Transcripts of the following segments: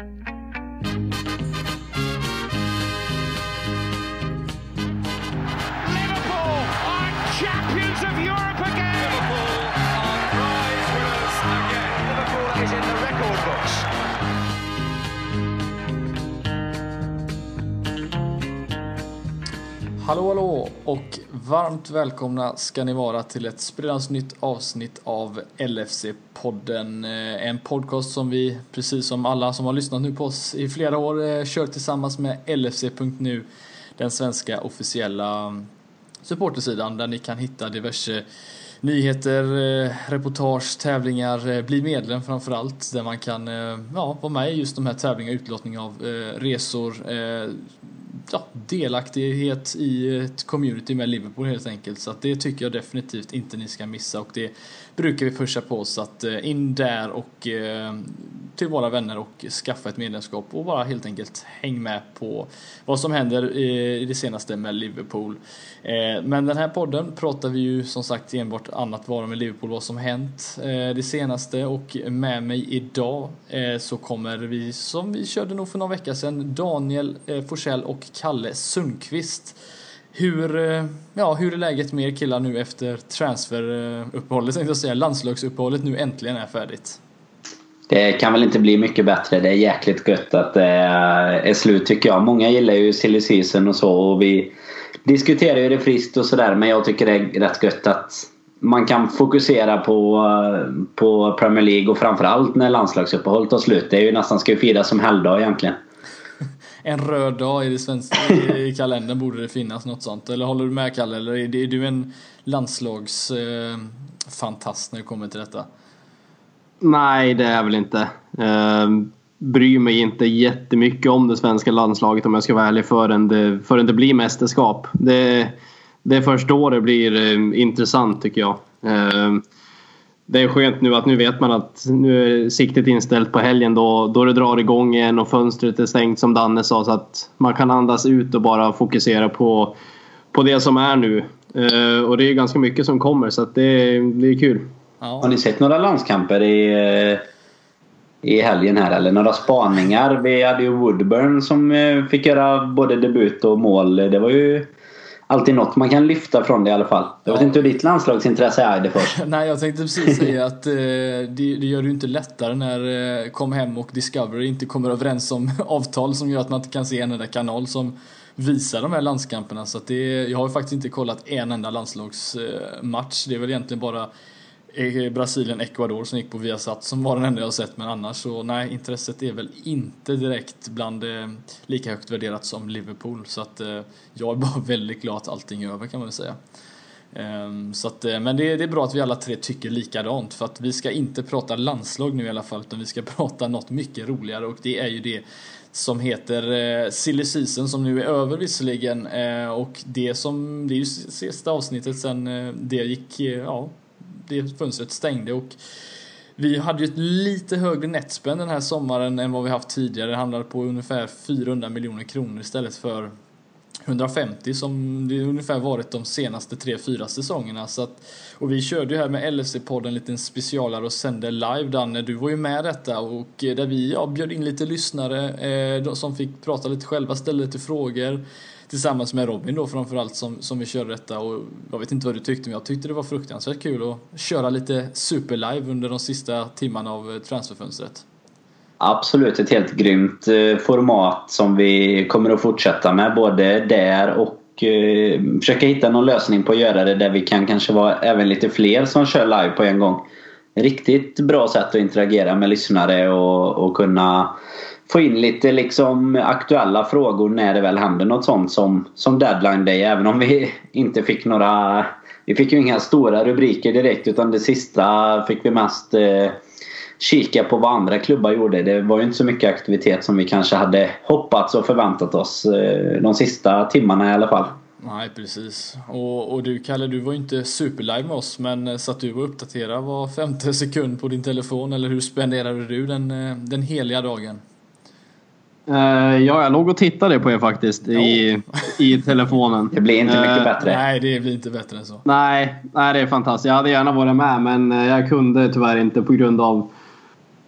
Liverpool are champions of Europe again. Hallå hallå och varmt välkomna ska ni vara till ett sprillans nytt avsnitt av LFC-podden. Eh, en podcast som vi, precis som alla som har lyssnat nu på oss i flera år, eh, kör tillsammans med LFC.nu, den svenska officiella mm, supportersidan där ni kan hitta diverse nyheter, eh, reportage, tävlingar, bli medlem framför allt, där man kan ja, vara med i just de här tävlingarna, utlottning av resor, ja, delaktighet i ett community med Liverpool helt enkelt. Så att det tycker jag definitivt inte ni ska missa och det brukar vi pusha på oss att eh, in där och eh, till våra vänner och skaffa ett medlemskap och bara helt enkelt häng med på vad som händer i det senaste med Liverpool. Eh, men den här podden pratar vi ju som sagt enbart annat vara med Liverpool, vad som hänt det senaste och med mig idag så kommer vi som vi körde nog för någon vecka sedan Daniel Forsell och Kalle Sundqvist. Hur, eh, ja, hur är läget med er killar nu efter transferuppehållet, eh, tänkte jag säga, landslagsuppehållet nu äntligen är färdigt? Det kan väl inte bli mycket bättre. Det är jäkligt gött att det är slut tycker jag. Många gillar ju silly season och så och vi diskuterar ju det friskt och sådär men jag tycker det är rätt gött att man kan fokusera på, eh, på Premier League och framförallt när landslagsuppehållet tar slut. Det är ju nästan ska ju firas som helgdag egentligen en röd dag i, det svenska, i kalendern borde det finnas något sånt. Eller håller du med Kalle? Eller är du en landslagsfantast eh, när det kommer till detta? Nej, det är jag väl inte. Eh, bryr mig inte jättemycket om det svenska landslaget om jag ska vara ärlig förrän det, förrän det blir mästerskap. Det, det är först då det blir eh, intressant tycker jag. Eh, det är skönt nu att nu vet man att nu är siktet inställt på helgen då, då det drar igång igen och fönstret är stängt som Danne sa så att man kan andas ut och bara fokusera på, på det som är nu. Uh, och det är ganska mycket som kommer så att det, det är kul. Ja. Har ni sett några landskamper i, eh, i helgen här eller några spaningar? Vi hade ju Woodburn som eh, fick göra både debut och mål. Det var ju alltid något man kan lyfta från det i alla fall. Jag vet inte hur ditt landslagsintresse är det först. Nej, jag tänkte precis säga att eh, det, det, gör det ju inte lättare när eh, Kom Hem och Discovery inte kommer överens om avtal som gör att man inte kan se en enda kanal som visar de här landskamperna. Så att det, jag har faktiskt inte kollat en enda landslagsmatch. Det är väl egentligen bara Brasilien-Ecuador som gick på Viasat som var den enda jag sett men annars så nej intresset är väl inte direkt bland eh, lika högt värderat som Liverpool så att eh, jag är bara väldigt glad att allting är över kan man väl säga. Um, så att, eh, men det, det, är bra att vi alla tre tycker likadant för att vi ska inte prata landslag nu i alla fall utan vi ska prata något mycket roligare och det är ju det som heter eh, Silly Season som nu är över visserligen eh, och det som det är ju sista avsnittet sen eh, det gick eh, ja det fönstret stängde och vi hade ju ett lite högre netspend den här sommaren än vad vi haft tidigare. Det handlade på ungefär 400 miljoner kronor istället för 150 som det ungefär varit de senaste 3-4 säsongerna. Så att, och vi körde ju här med LFC-podden en liten specialare och sände live Danne. Du var ju med detta och eh, där vi ja, bjöd in lite lyssnare eh, som fick prata lite själva, ställa lite frågor tillsammans med Robin då framförallt som, som vi körde detta och jag vet inte vad du tyckte men jag tyckte det var fruktansvärt kul att köra lite superlive under de sista timmarna av eh, transferfönstret. Absolut, ett helt grymt eh, format som vi kommer att fortsätta med både där och eh, försöka hitta någon lösning på att göra det där vi kan kanske vara även lite fler som kör live på en gång. Riktigt bra sätt att interagera med lyssnare och, och kunna få in lite liksom aktuella frågor när det väl händer något sånt som, som deadline day. Även om vi inte fick några... Vi fick ju inga stora rubriker direkt utan det sista fick vi mest eh, kika på vad andra klubbar gjorde. Det var ju inte så mycket aktivitet som vi kanske hade hoppats och förväntat oss eh, de sista timmarna i alla fall. Nej precis. Och, och du Kalle, du var ju inte superlive med oss men eh, satt du och uppdaterade var femte sekund på din telefon eller hur spenderade du den, eh, den heliga dagen? Uh, ja, jag låg och tittade på er faktiskt i, i telefonen. Det blir inte mycket uh, bättre. Nej, det blir inte bättre än så. Nej, nej, det är fantastiskt. Jag hade gärna varit med men jag kunde tyvärr inte på grund av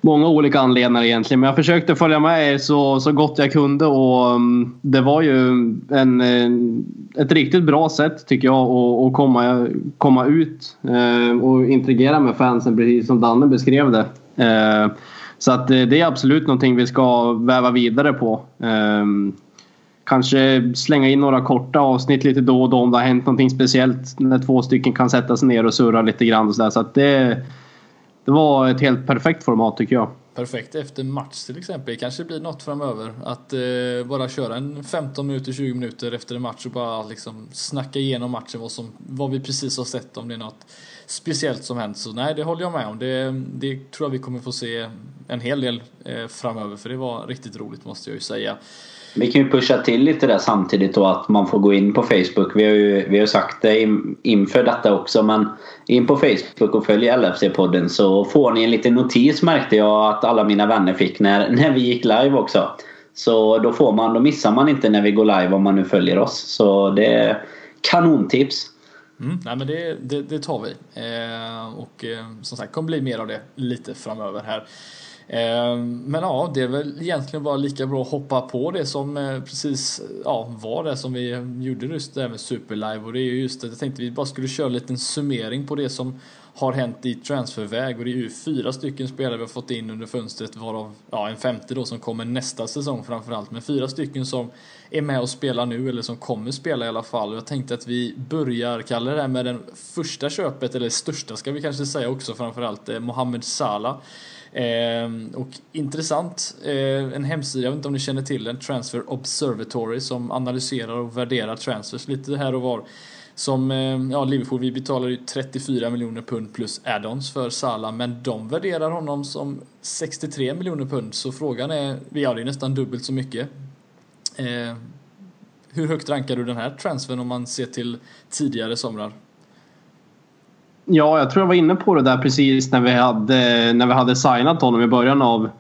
många olika anledningar egentligen. Men jag försökte följa med er så, så gott jag kunde och um, det var ju en, en, ett riktigt bra sätt tycker jag att, att komma, komma ut eh, och interagera med fansen precis som Danne beskrev det. Så att eh, det är absolut någonting vi ska väva vidare på. Ehm, kanske slänga in några korta avsnitt lite då och då om det har hänt någonting speciellt när två stycken kan sätta sig ner och surra lite grann och så där. Så att det, det var ett helt perfekt format tycker jag. Perfekt efter match till exempel. Det Kanske blir något framöver. Att eh, bara köra en 15 minuter, 20 minuter efter en match och bara liksom snacka igenom matchen. Vad, som, vad vi precis har sett. Om det är något speciellt som hänt. Så nej, det håller jag med om. Det, det tror jag vi kommer få se en hel del eh, framöver. För det var riktigt roligt måste jag ju säga. Vi kan ju pusha till lite där samtidigt då att man får gå in på Facebook. Vi har ju vi har sagt det inför detta också men in på Facebook och följ LFC-podden så får ni en liten notis märkte jag att alla mina vänner fick när, när vi gick live också. Så då, får man, då missar man inte när vi går live om man nu följer oss. Så det är kanontips. Mm, nej men det, det, det tar vi. Eh, och eh, som sagt kommer bli mer av det lite framöver här. Eh, men ja, det är väl egentligen bara lika bra att hoppa på det som eh, precis ja, var det som vi gjorde just det här med Superlive och det är ju just det, jag tänkte vi bara skulle köra en liten summering på det som har hänt i transferväg och det är ju fyra stycken spelare vi har fått in under fönstret varav ja, en femte då som kommer nästa säsong framförallt men fyra stycken som är med och spelar nu eller som kommer spela i alla fall jag tänkte att vi börjar kalla det här med den första köpet eller största ska vi kanske säga också framförallt eh, Mohamed Salah Eh, och intressant, eh, en hemsida, jag vet inte om ni känner till den, Transfer Observatory som analyserar och värderar transfers lite här och var. Som, eh, ja Liverpool, vi betalar ju 34 miljoner pund plus add-ons för Salah men de värderar honom som 63 miljoner pund så frågan är, ja det är nästan dubbelt så mycket. Eh, hur högt rankar du den här transfern om man ser till tidigare somrar? Ja, jag tror jag var inne på det där precis när vi hade, när vi hade signat honom i början av,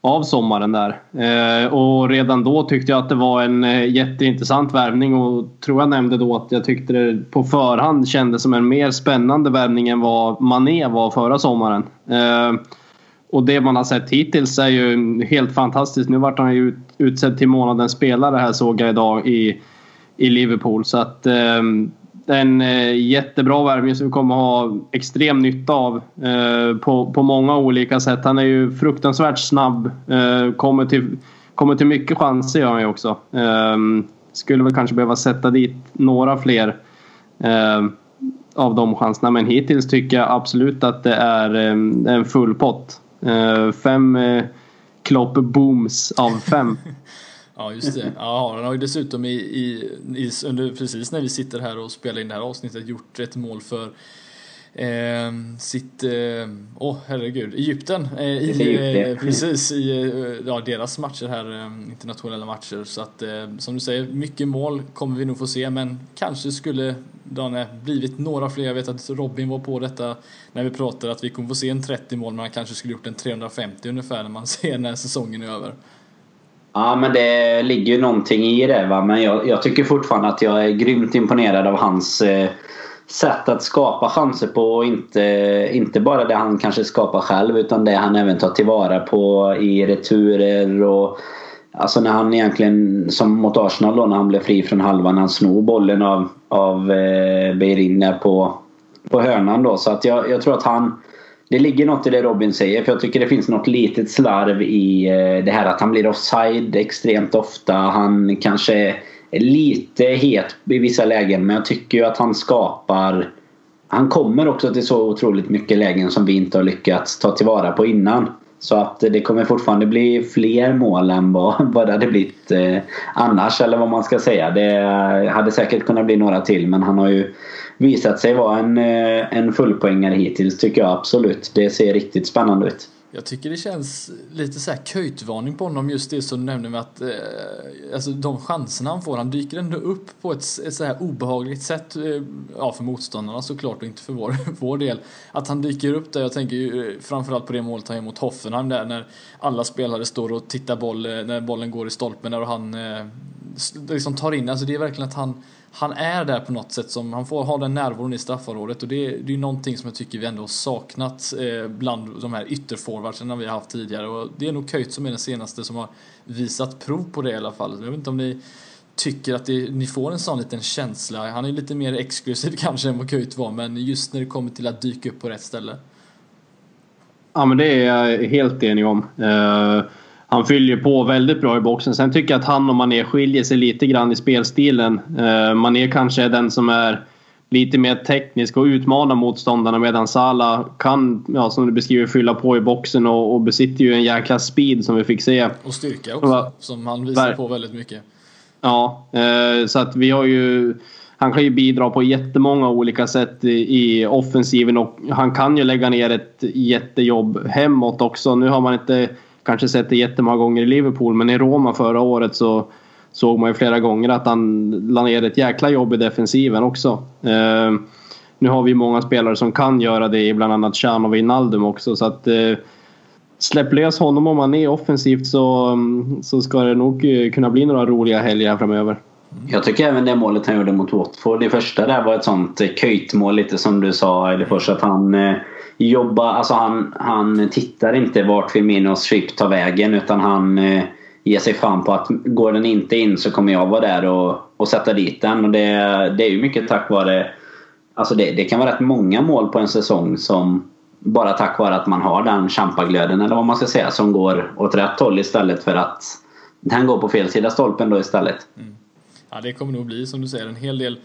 av sommaren där. Eh, och redan då tyckte jag att det var en eh, jätteintressant värvning och tror jag nämnde då att jag tyckte det på förhand kändes som en mer spännande värvning än vad Mané var förra sommaren. Eh, och det man har sett hittills är ju helt fantastiskt. Nu vart han ju ut, utsedd till månadens spelare här såg jag idag i, i Liverpool. Så att eh, en eh, jättebra värvning som vi kommer ha extrem nytta av eh, på, på många olika sätt. Han är ju fruktansvärt snabb. Eh, kommer, till, kommer till mycket chanser gör han ju också. Ehm, skulle väl kanske behöva sätta dit några fler ehm, av de chanserna. Men hittills tycker jag absolut att det är ehm, en full pott. Eh, fem eh, Klopp booms av fem. Ja, just det. Ja, han har ju dessutom i, i, i, under, precis när vi sitter här och spelar in det här avsnittet gjort ett mål för eh, sitt, åh eh, oh, herregud, Egypten. Eh, i, eh, precis, i eh, ja, deras matcher här, internationella matcher. Så att som du säger, mycket mål kommer vi nog få se men kanske skulle Danne blivit några fler. Jag vet att Robin var på detta när vi pratade att vi kommer få se en 30 mål men han kanske skulle gjort en 350 ungefär när man ser när säsongen är över. Ja, men det ligger ju någonting i det. Va? Men jag, jag tycker fortfarande att jag är grymt imponerad av hans eh, sätt att skapa chanser på. Och inte, inte bara det han kanske skapar själv utan det han även tar tillvara på i returer. och Alltså när han egentligen, som mot Arsenal då, när han blev fri från halvan. Han snor bollen av, av eh, Beirin på, på hörnan då. Så att jag, jag tror att han det ligger något i det Robin säger för jag tycker det finns något litet slarv i eh, det här att han blir offside extremt ofta. Han kanske är lite het i vissa lägen men jag tycker ju att han skapar han kommer också till så otroligt mycket lägen som vi inte har lyckats ta tillvara på innan. Så att det kommer fortfarande bli fler mål än vad, vad det hade blivit eh, annars eller vad man ska säga. Det hade säkert kunnat bli några till men han har ju visat sig vara en, eh, en fullpoängare hittills tycker jag absolut. Det ser riktigt spännande ut. Jag tycker det känns lite så här köjtvarning på honom just det som du nämnde med att eh, alltså de chanserna han får, han dyker ändå upp på ett, ett så här obehagligt sätt. Eh, ja, för motståndarna såklart och inte för vår, vår del. Att han dyker upp där, jag tänker ju eh, framförallt på det målet han gör mot Hoffenheim där när alla spelare står och tittar boll, eh, när bollen går i stolpen där och han eh, liksom tar in, alltså det är verkligen att han han är där på något sätt som, han får ha den närvaron i straffområdet och det, det är någonting som jag tycker vi ändå har saknat eh, bland de här ytterforwardsen vi har haft tidigare och det är nog Köjt som är den senaste som har visat prov på det i alla fall. Jag vet inte om ni tycker att det, ni får en sån liten känsla. Han är lite mer exklusiv kanske än vad Köjt var men just när det kommer till att dyka upp på rätt ställe. Ja men det är jag helt enig om. Uh han fyller på väldigt bra i boxen. Sen tycker jag att han och Mané skiljer sig lite grann i spelstilen. Uh, Mané kanske är den som är lite mer teknisk och utmanar motståndarna medan Salah kan, ja, som du beskriver, fylla på i boxen och, och besitter ju en jäkla speed som vi fick se. Och styrka också, som han visar på väldigt mycket. Ja, uh, så att vi har ju... Han kan ju bidra på jättemånga olika sätt i, i offensiven och han kan ju lägga ner ett jättejobb hemåt också. Nu har man inte kanske sett det jättemånga gånger i Liverpool men i Roma förra året så såg man ju flera gånger att han la ner ett jäkla jobb i defensiven också. Eh, nu har vi många spelare som kan göra det, bland annat Chan och Wijnaldum också. Så att, eh, släpp lös honom om han är offensivt så, så ska det nog eh, kunna bli några roliga helger här framöver. Jag tycker även det målet han gjorde mot Watford, det första där var ett sånt eh, köjtmål lite som du sa Eilifors att han eh, jobba, alltså han, han tittar inte vart Firminos chip tar vägen utan han eh, ger sig fan på att går den inte in så kommer jag vara där och, och sätta dit den. Och det, det är ju mycket tack vare... Alltså det, det kan vara rätt många mål på en säsong som bara tack vare att man har den champaglöden eller vad man ska säga som går åt rätt håll istället för att den går på fel sida stolpen då istället. Mm. Ja det kommer nog bli som du säger en hel del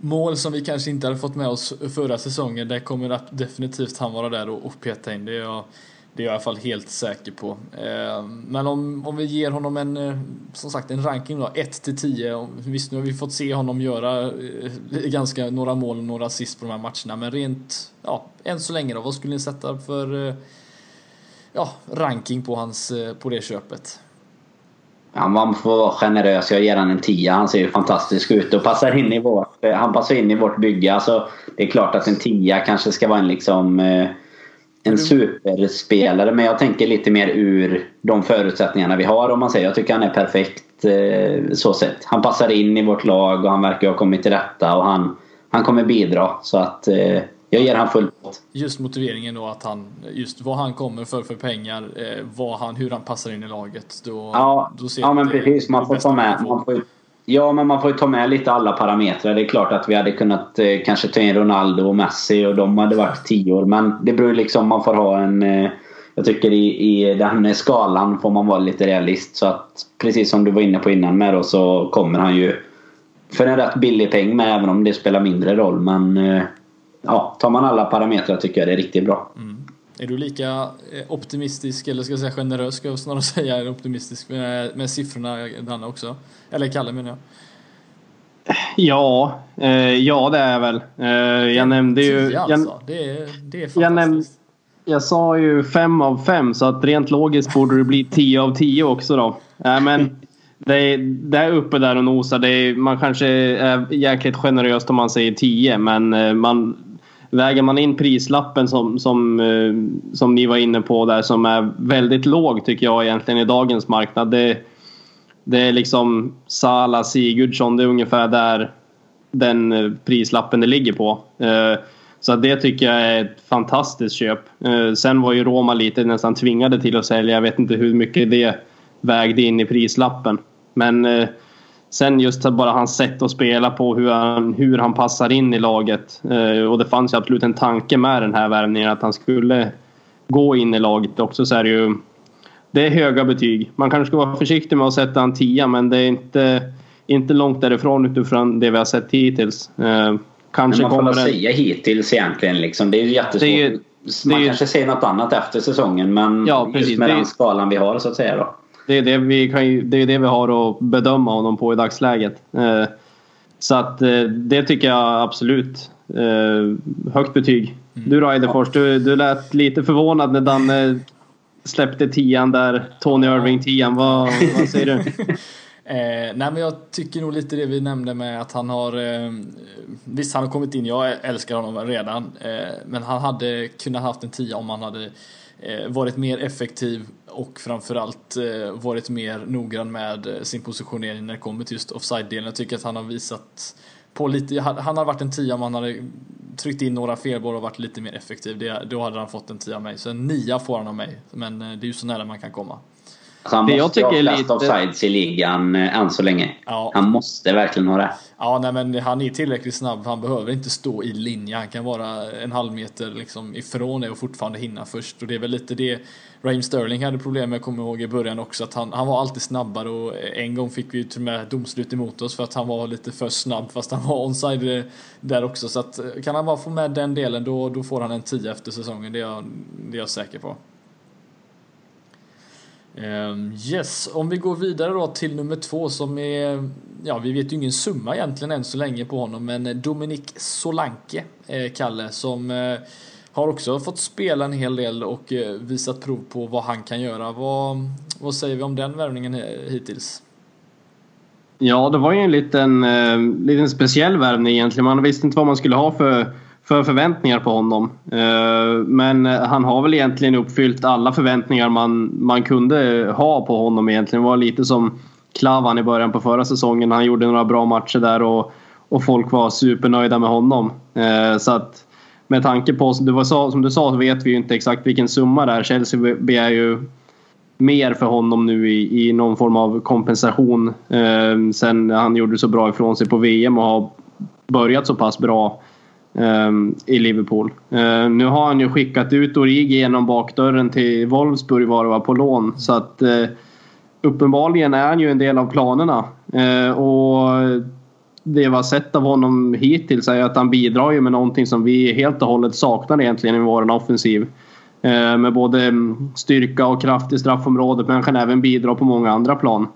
mål som vi kanske inte hade fått med oss förra säsongen. Där kommer definitivt han vara där och, peta in. Det är jag, det är jag i alla fall helt säker på. Eh, men om, om vi ger honom en, eh, som sagt, en ranking då, 1 till 10. Visst, nu har vi fått se honom göra eh, ganska några mål och några assist på de här matcherna. Men rent, ja, än så länge då, vad skulle ni sätta för ja, ranking på, hans, på det köpet? Ja, man får vara generös. Jag ger honom en 10. Han ser ju fantastisk ut och passar in i vårt, eh, han passar in i vårt bygge. Alltså, det är klart att en 10 kanske ska vara en, liksom, eh, en superspelare. Men jag tänker lite mer ur de förutsättningarna vi har. om man säger. Jag tycker han är perfekt eh, så sett. Han passar in i vårt lag och han verkar ha kommit till rätta. Och han, han kommer bidra. Så att jag ger han full pott. Just motiveringen då att han, just vad han kommer för för pengar, eh, vad han, hur han passar in i laget. Då, ja, då ja men precis. Man får ta med, man får, ja, men man får ju ta med lite alla parametrar. Det är klart att vi hade kunnat eh, kanske ta in Ronaldo och Messi och de hade varit tio år. Men det beror liksom, man får ha en... Eh, jag tycker i, i den skalan får man vara lite realist. Så att precis som du var inne på innan med då så kommer han ju för en rätt billig peng med även om det spelar mindre roll. Men eh, ja, tar man alla parametrar tycker jag det är riktigt bra. Mm. Är du lika eh, optimistisk, eller ska jag säga generös, ska jag snarare säga optimistisk med, med siffrorna Danne också? Eller Kalle menar jag. Ja, eh, ja det är väl. Eh, jag nämnde ju... Alltså. Jag, det, är, det är fantastiskt. Jag, näm, jag sa ju fem av fem så att rent logiskt borde det bli tio av tio också då. Äh, men det är, det är uppe där och nosar. Det är, man kanske är jäkligt generöst om man säger tio men eh, man väger man in prislappen som, som, eh, som ni var inne på där som är väldigt låg tycker jag egentligen i dagens marknad. Det, det är liksom Sala, Sigurdsson, det är ungefär där den eh, prislappen det ligger på. Eh, så det tycker jag är ett fantastiskt köp. Sen var ju Roma lite nästan tvingade till att sälja. Jag vet inte hur mycket det vägde in i prislappen. Men Sen just bara hans sätt att spela på, hur han, hur han passar in i laget. Eh, och det fanns ju absolut en tanke med den här värvningen att han skulle gå in i laget också. Så är det ju det är höga betyg. Man kanske ska vara försiktig med att sätta en tia men det är inte, inte långt därifrån utifrån det vi har sett hittills. Eh, kanske men man får väl säga hittills egentligen. Liksom. Det är ju jättesvårt. Det är, man det är, kanske säger något annat efter säsongen men ja, just med den skalan vi har så att säga. Då. Det är det vi, kan det, är det vi har att bedöma honom på i dagsläget. Eh, så att eh, det tycker jag absolut. Eh, högt betyg. Mm. Du då Eidefors, du, du lät lite förvånad när Danne släppte tian där. Tony Irving tian. Vad, vad säger du? Eh, nej men jag tycker nog lite det vi nämnde med att han har eh, Visst han har kommit in, jag älskar honom redan eh, Men han hade kunnat haft en tia om han hade Eh, varit mer effektiv och framförallt eh, varit mer noggrann med eh, sin positionering när det kommer till just offside-delen. Jag tycker att han har visat på lite, han har varit en tia om han hade tryckt in några felbollar och varit lite mer effektiv. Det, då hade han fått en tia av mig. Så en nia får han av mig. Men det är ju så nära man kan komma. Alltså han det måste jag tycker ha flest lite... offsides i ligan eh, än så länge. Ja. Han måste verkligen ha det. Ja, nej, men han är tillräckligt snabb. Han behöver inte stå i linje. Han kan vara en halv meter liksom ifrån det och fortfarande hinna först. Och det är väl lite det Raheem Sterling hade problem med, kommer ihåg i början också, att han, han var alltid snabbare och en gång fick vi till och med domslut emot oss för att han var lite för snabb fast han var onside där också. Så att kan han bara få med den delen då, då får han en 10 efter säsongen, det är jag, det är jag säker på. Um, yes, om vi går vidare då till nummer två som är, ja vi vet ju ingen summa egentligen än så länge på honom men eh, Dominik Solanke, eh, Kalle, som eh, har också fått spela en hel del och eh, visat prov på vad han kan göra. Vad, vad säger vi om den värvningen hittills? Ja, det var ju en liten, eh, liten speciell värvning egentligen. Man visste inte vad man skulle ha för, för förväntningar på honom. Eh, men han har väl egentligen uppfyllt alla förväntningar man, man kunde ha på honom egentligen. Det var lite som Klavan i början på förra säsongen. Han gjorde några bra matcher där och, och folk var supernöjda med honom. Eh, så att med tanke på, det var som du sa, så vet vi ju inte exakt vilken summa det är. Chelsea begär ju mer för honom nu i, i någon form av kompensation eh, sen han gjorde så bra ifrån sig på VM och har börjat så pass bra eh, Ehm, i Liverpool. Ehm, nu har han ju skickat ut Origi genom bakdörren till Wolfsburg var det var på lån så att eh, uppenbarligen är han ju en del av planerna. Ehm, och det vi har sett av honom hittills är att han bidrar ju med någonting som vi helt och hållet saknar egentligen i vår offensiv. Med både styrka och kraft i straffområdet men han kan även bidra på många andra plan.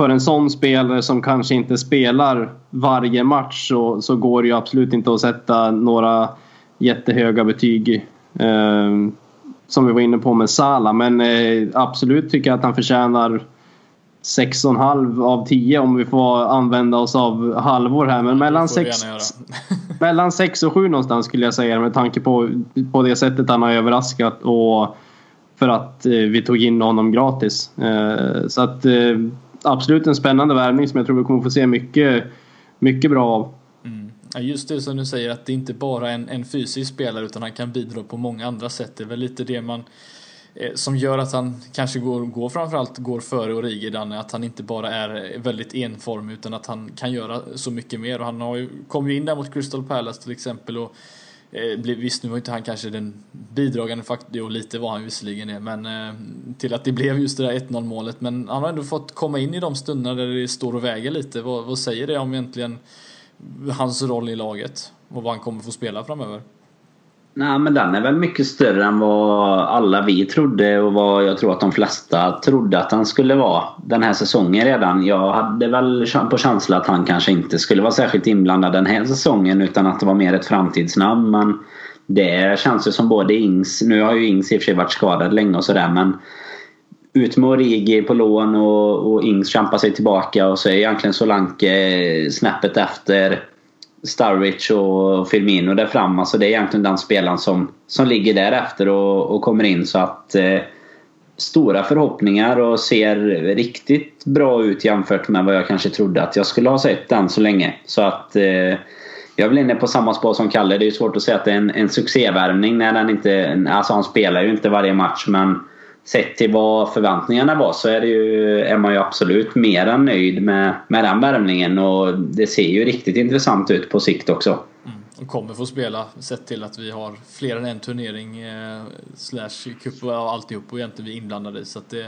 Eh, för en sån spelare som kanske inte spelar varje match så, så går det ju absolut inte att sätta några jättehöga betyg. Eh, som vi var inne på med Sala men absolut tycker jag att han förtjänar 6,5 av 10 om vi får använda oss av halvor här. Men mellan 6, mellan 6 och 7 någonstans skulle jag säga med tanke på, på det sättet han har överraskat och för att eh, vi tog in honom gratis. Eh, så att eh, absolut en spännande värvning som jag tror vi kommer få se mycket, mycket bra av. Mm. Ja, just det som du säger att det inte bara är en, en fysisk spelare utan han kan bidra på många andra sätt. Det är väl lite det man Eh, som gör att han kanske går, går framförallt går före Origi Danne, att han inte bara är eh, väldigt enformig utan att han kan göra så mycket mer och han har ju, kom ju in där mot Crystal Palace till exempel och Eh, visst, nu var inte han kanske den bidragande faktorn, jo lite var han visserligen det, men eh, till att det blev just det där 1-0 målet. Men han har ändå fått komma in i de stunderna där det står och väger lite. Vad, vad säger det om egentligen hans roll i laget och vad han kommer få spela framöver? Nej men den är väl mycket större än vad alla vi trodde och vad jag tror att de flesta trodde att han skulle vara den här säsongen redan. Jag hade väl på känsla att han kanske inte skulle vara särskilt inblandad den här säsongen utan att det var mer ett framtidsnamn. Men det känns ju som både Ings, nu har ju Ings i och för sig varit skadad länge och sådär men ut med Origi på lån och, och Ings kämpar sig tillbaka och så är egentligen Solanke snäppet efter Starwich och Firmino där fram. Alltså det är egentligen den spelaren som, som ligger därefter och, och kommer in. Så att eh, Stora förhoppningar och ser riktigt bra ut jämfört med vad jag kanske trodde att jag skulle ha sett än så länge. Så att eh, jag är väl inne på samma spår som Kalle. Det är ju svårt att säga att det är en, en succévärvning när den inte... Alltså han spelar ju inte varje match men sett till vad förväntningarna var så är, det ju, är man ju absolut mer än nöjd med, med den värvningen och det ser ju riktigt intressant ut på sikt också. Mm. Och kommer få spela sett till att vi har fler än en turnering eh, slash cup och alltihop och egentligen vi är inblandade i så att det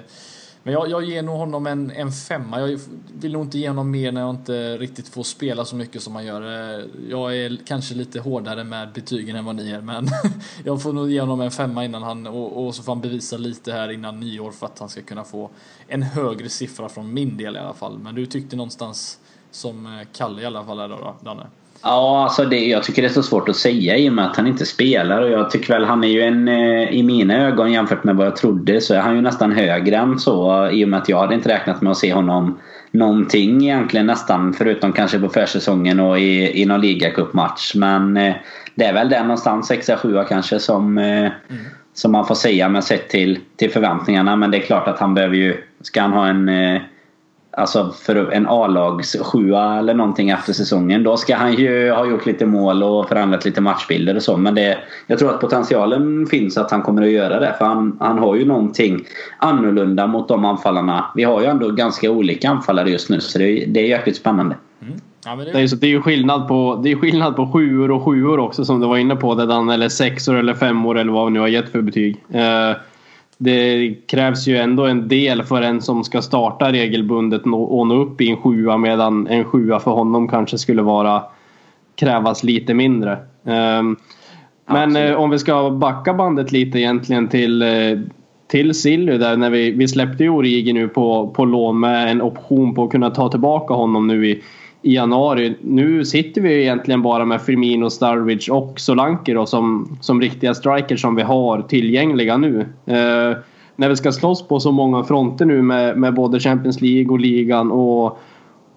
men jag, jag ger nog honom en, en femma. Jag vill nog inte ge honom mer när jag inte riktigt får spela så mycket som han gör. Eh, jag är kanske lite hårdare med betygen än vad ni är, men jag får nog ge honom en femma innan han och, och så får han bevisa lite här innan nyår för att han ska kunna få en högre siffra från min del i alla fall. Men du tyckte någonstans som eh, Kalle i alla fall är då, Danne? Ja, alltså det, jag tycker det är så svårt att säga i och med att han inte spelar. Och jag tycker väl han är ju en, eh, i mina ögon jämfört med vad jag trodde, så är han ju nästan högre än så. I och med att jag hade inte räknat med att se honom någonting egentligen nästan förutom kanske på försäsongen och i, i någon ligacupmatch. Men eh, det är väl där någonstans 6-7 kanske som, eh, mm. som man får säga med sett till, till förväntningarna. Men det är klart att han behöver ju, ska han ha en eh, Alltså för en A-lags sjua eller någonting efter säsongen. Då ska han ju ha gjort lite mål och förändrat lite matchbilder och så. Men det, jag tror att potentialen finns att han kommer att göra det. För han, han har ju någonting annorlunda mot de anfallarna. Vi har ju ändå ganska olika anfallare just nu. Så det, det är jäkligt spännande. Mm. Ja, det... Det, är, så det är ju skillnad på, det är skillnad på sjuor och sjuor också som du var inne på. Där eller sexor eller femmor eller vad vi nu har gett för betyg. Uh, det krävs ju ändå en del för en som ska starta regelbundet och nå upp i en sjua medan en sjua för honom kanske skulle vara krävas lite mindre. Um, men eh, om vi ska backa bandet lite egentligen till, eh, till Silly där när vi, vi släppte ju Origi nu på, på lån med en option på att kunna ta tillbaka honom nu i, i januari. Nu sitter vi egentligen bara med Firmino, Starwich och Solanke då, som, som riktiga strikers som vi har tillgängliga nu. Eh, när vi ska slåss på så många fronter nu med, med både Champions League och ligan och,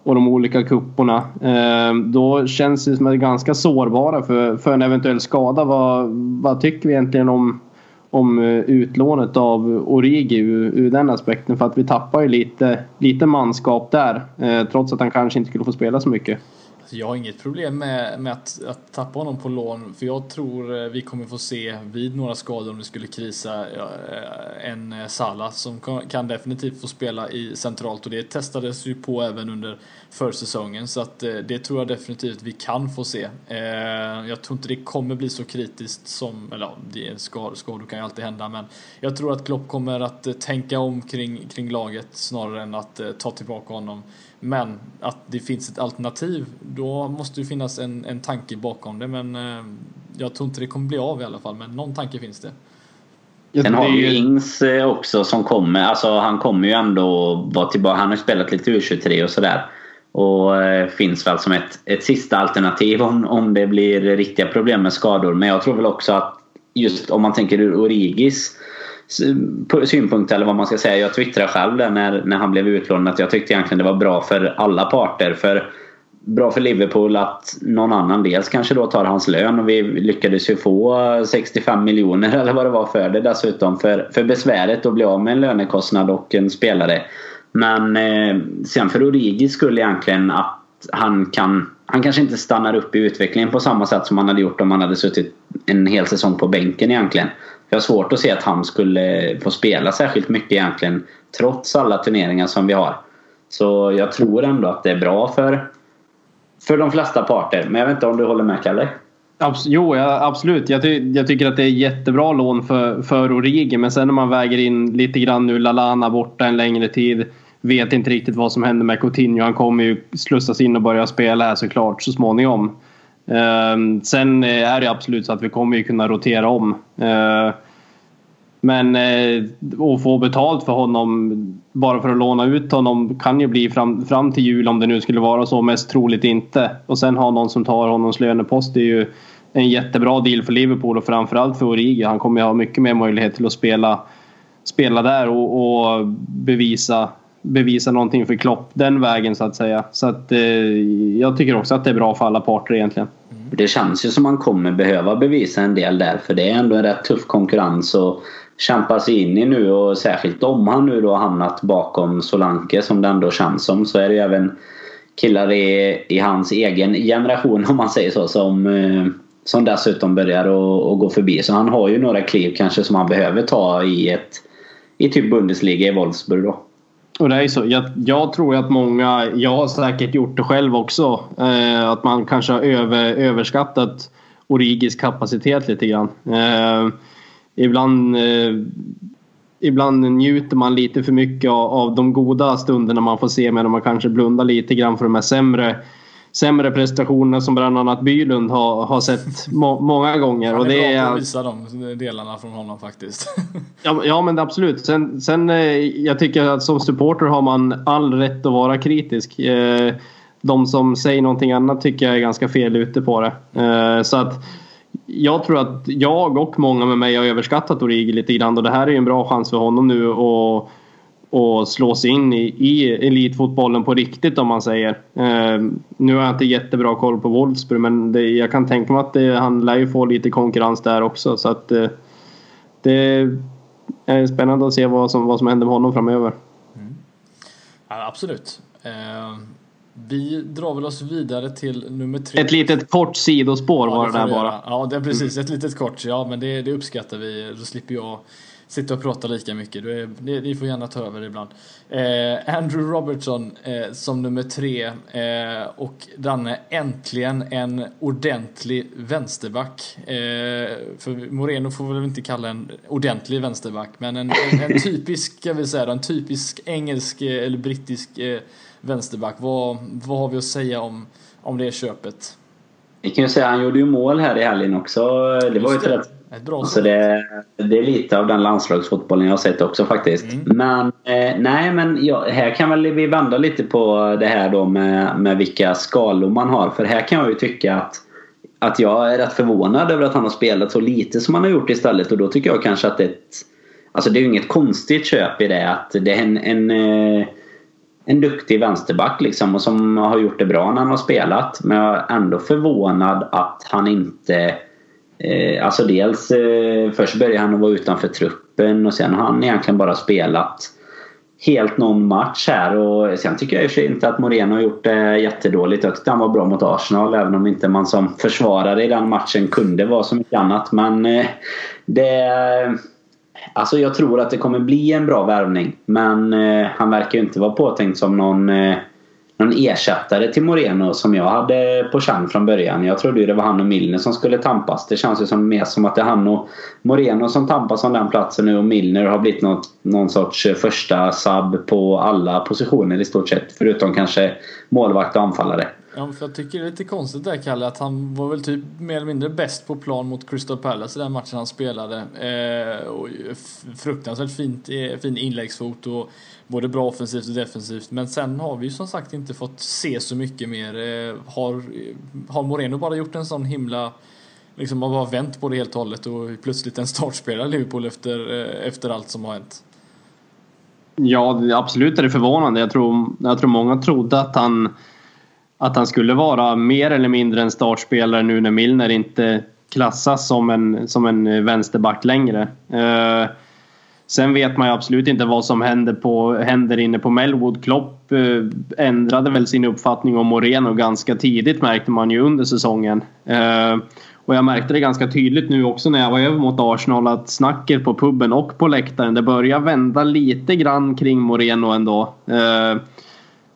och de olika kupporna. Eh, då känns det som att vi är ganska sårbara för, för en eventuell skada. Vad, vad tycker vi egentligen om om eh, utlånet av Origi ur, ur den aspekten. För att vi tappar ju lite, lite manskap där. Eh, trots att han kanske inte skulle få spela så mycket. Jag har inget problem med, med att, att tappa honom på lån för jag tror eh, vi kommer få se vid några skador om det skulle krisa eh, en eh, Salah som kan definitivt få spela i centralt och det testades ju på även under försäsongen så att det tror jag definitivt vi kan få se. Jag tror inte det kommer bli så kritiskt som, eller ja, skador, skador kan ju alltid hända men jag tror att Klopp kommer att tänka om kring, kring laget snarare än att ta tillbaka honom men att det finns ett alternativ, då måste det finnas en, en tanke bakom det. Men eh, jag tror inte det kommer bli av i alla fall, men någon tanke finns det. Sen har vi ju Ings eh, också som kommer. Alltså han kommer ju ändå vara tillbaka. Han har ju spelat lite U23 och sådär. Och eh, finns väl som ett, ett sista alternativ om, om det blir riktiga problem med skador. Men jag tror väl också att just om man tänker ur Origis synpunkt eller vad man ska säga. Jag twittrade själv där när, när han blev utlånad att jag tyckte egentligen det var bra för alla parter. För bra för Liverpool att någon annan dels kanske då tar hans lön och vi lyckades ju få 65 miljoner eller vad det var för det dessutom för, för besväret att bli av med en lönekostnad och en spelare. Men eh, sen för Origi skulle egentligen att han kan han kanske inte stannar upp i utvecklingen på samma sätt som han hade gjort om han hade suttit en hel säsong på bänken egentligen. Jag har svårt att se att han skulle få spela särskilt mycket egentligen trots alla turneringar som vi har. Så jag tror ändå att det är bra för, för de flesta parter. Men jag vet inte om du håller med Kalle? Abs jo, ja, absolut. Jag, ty jag, tycker att det är jättebra lån för, för Origi. Men sen när man väger in lite grann nu Lalana borta en längre tid. Vet inte riktigt vad som händer med Coutinho. Han kommer ju slussas in och börja spela här såklart så småningom. Ehm, sen eh, är det absolut så att vi kommer ju kunna rotera om. Ehm, men eh, att få betalt för honom bara för att låna ut honom kan ju bli fram, fram till jul om det nu skulle vara så. Mest troligt inte. Och sen ha någon som tar honoms lönepost det är ju en jättebra deal för Liverpool och framförallt för Origi. Han kommer ju ha mycket mer möjlighet till att spela, spela där och, och bevisa bevisa någonting för Klopp den vägen så att säga. Så att eh, jag tycker också att det är bra för alla parter egentligen. Mm. Det känns ju som man kommer behöva bevisa en del där för det är ändå en rätt tuff konkurrens att kämpa sig in i nu och särskilt om han nu då har hamnat bakom Solanke som det ändå känns som så är det ju även killar i, i hans egen generation om man säger så som, eh, som dessutom börjar att gå förbi. Så han har ju några kliv kanske som han behöver ta i ett i typ Bundesliga i Wolfsburg då. Och det är så. Jag, jag, tror att många, jag har säkert gjort det själv också, eh, att man kanske har över, överskattat Origis kapacitet lite grann. Eh, ibland, eh, ibland njuter man lite för mycket av, av de goda stunderna man får se medan man kanske blundar lite grann för de här sämre sämre prestationerna som bland annat Bylund har, har sett må, många gånger. Han är, och det bra på att visa de delarna från honom faktiskt. ja, ja men absolut. Sen, sen eh, jag tycker att som supporter har man all rätt att vara kritisk. Eh, de som säger någonting annat tycker jag är ganska fel ute på det. Eh, så att jag tror att jag och många med mig har överskattat Origi lite grann och det här är ju en bra chans för honom nu att och slå sig in i, i elitfotbollen på riktigt om man säger. Eh, nu har jag inte jättebra koll på Wolfsburg men det, jag kan tänka mig att det, han lär ju få lite konkurrens där också. Så att eh, det är spännande att se vad som, vad som händer med honom framöver. Mm. Ja, absolut. Eh, vi drar väl oss vidare till nummer tre. Ett litet kort sidospår ja, var det där bara. Ja, det är precis. Ett litet kort. Ja, men det, det uppskattar vi. Då slipper jag sitta och prata lika mycket. Är, ni, ni, får gärna ta över ibland. Eh, Andrew Robertson eh, som nummer tre eh, och Danne äntligen en ordentlig vänsterback. Eh, för Moreno får väl inte kalla en ordentlig vänsterback men en, en, en typisk, ska vi säga en typisk engelsk eh, eller brittisk eh, vänsterback. Vad, vad har vi att säga om, om det köpet? Vi kan ju säga att han gjorde ju mål här i helgen också. Det var ju ett rätt så det, det, är lite av den landslagsfotbollen jag har sett också faktiskt. Mm. Men eh, nej, men ja, här kan väl vi vända lite på det här då med, med vilka skalor man har. För här kan jag ju tycka att att jag är rätt förvånad över att han har spelat så lite som han har gjort istället och då tycker jag kanske att det är ett, Alltså det är ju inget konstigt köp i det att det är en, en, eh, en duktig vänsterback liksom och som har gjort det bra när han har spelat. Men jag är ändå förvånad att han inte Eh, alltså dels eh, först började han att vara utanför truppen och sen har han egentligen bara spelat helt någon match här och sen tycker jag i och för sig inte att Moreno har gjort det jättedåligt. Jag tyckte han var bra mot Arsenal även om inte man som försvarare i den matchen kunde vara så mycket annat. Men eh, det... Alltså jag tror att det kommer bli en bra värvning men eh, han verkar ju inte vara påtänkt som någon eh, någon ersättare till Moreno som jag hade på känn från början. Jag trodde ju det var han och Milner som skulle tampas. Det känns ju som mer som att det är han och Moreno som tampas om den platsen nu och Milner har blivit något, någon sorts första sub på alla positioner i stort sett. Förutom kanske målvakt och anfallare. Ja, för jag tycker det är lite konstigt där Kalle att han var väl typ mer eller mindre bäst på plan mot Crystal Palace i den matchen han spelade. Eh, och fruktansvärt fint, eh, fin inläggsfot och både bra offensivt och defensivt. Men sen har vi ju som sagt inte fått se så mycket mer. Eh, har, har Moreno bara gjort en sån himla liksom har bara vänt på det helt och hållet och plötsligt en startspelare Liverpool efter, eh, efter allt som har hänt? Ja, absolut är det förvånande. Jag tror, jag tror många trodde att han att han skulle vara mer eller mindre en startspelare nu när Milner inte klassas som en, som en vänsterback längre. Eh, sen vet man ju absolut inte vad som händer, på, händer inne på Melwood. Klopp eh, ändrade väl sin uppfattning om Moreno ganska tidigt märkte man ju under säsongen. Eh, och jag märkte det ganska tydligt nu också när jag var över mot Arsenal att snacket på puben och på läktaren det börjar vända lite grann kring Moreno ändå. Eh,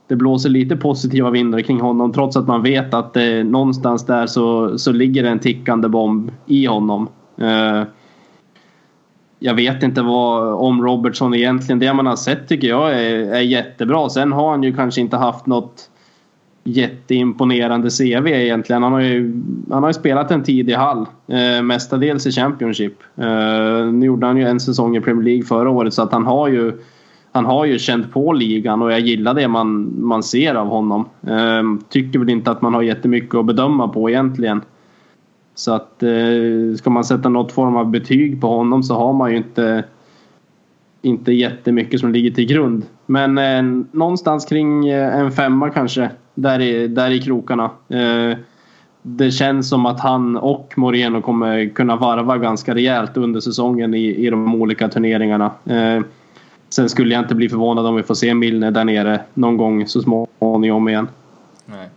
det blåser lite positiva vindar kring honom trots att man vet att eh, någonstans där så, så ligger en tickande bomb i honom. Eh, jag vet inte vad om Robertson egentligen. Det man har sett tycker jag är, är jättebra. Sen har han ju kanske inte haft något jätteimponerande CV egentligen. Han har ju, han har ju spelat en tid i Hall. Eh, mestadels i Championship. Eh, nu gjorde han ju en säsong i Premier League förra året så att han har ju han har ju känt på ligan och jag gillar det man, man ser av honom. Eh, tycker väl inte att man har jättemycket att bedöma på egentligen. Så att eh, ska man sätta något form av betyg på honom så har man ju inte inte jättemycket som ligger till grund. Men eh, någonstans kring eh, en femma kanske. Där i, där i krokarna. Eh, det känns som att han och Moreno kommer kunna varva ganska rejält under säsongen i, i de olika turneringarna. Eh, Sen skulle jag inte bli förvånad om vi får se Milner där nere någon gång så småningom igen. Nej.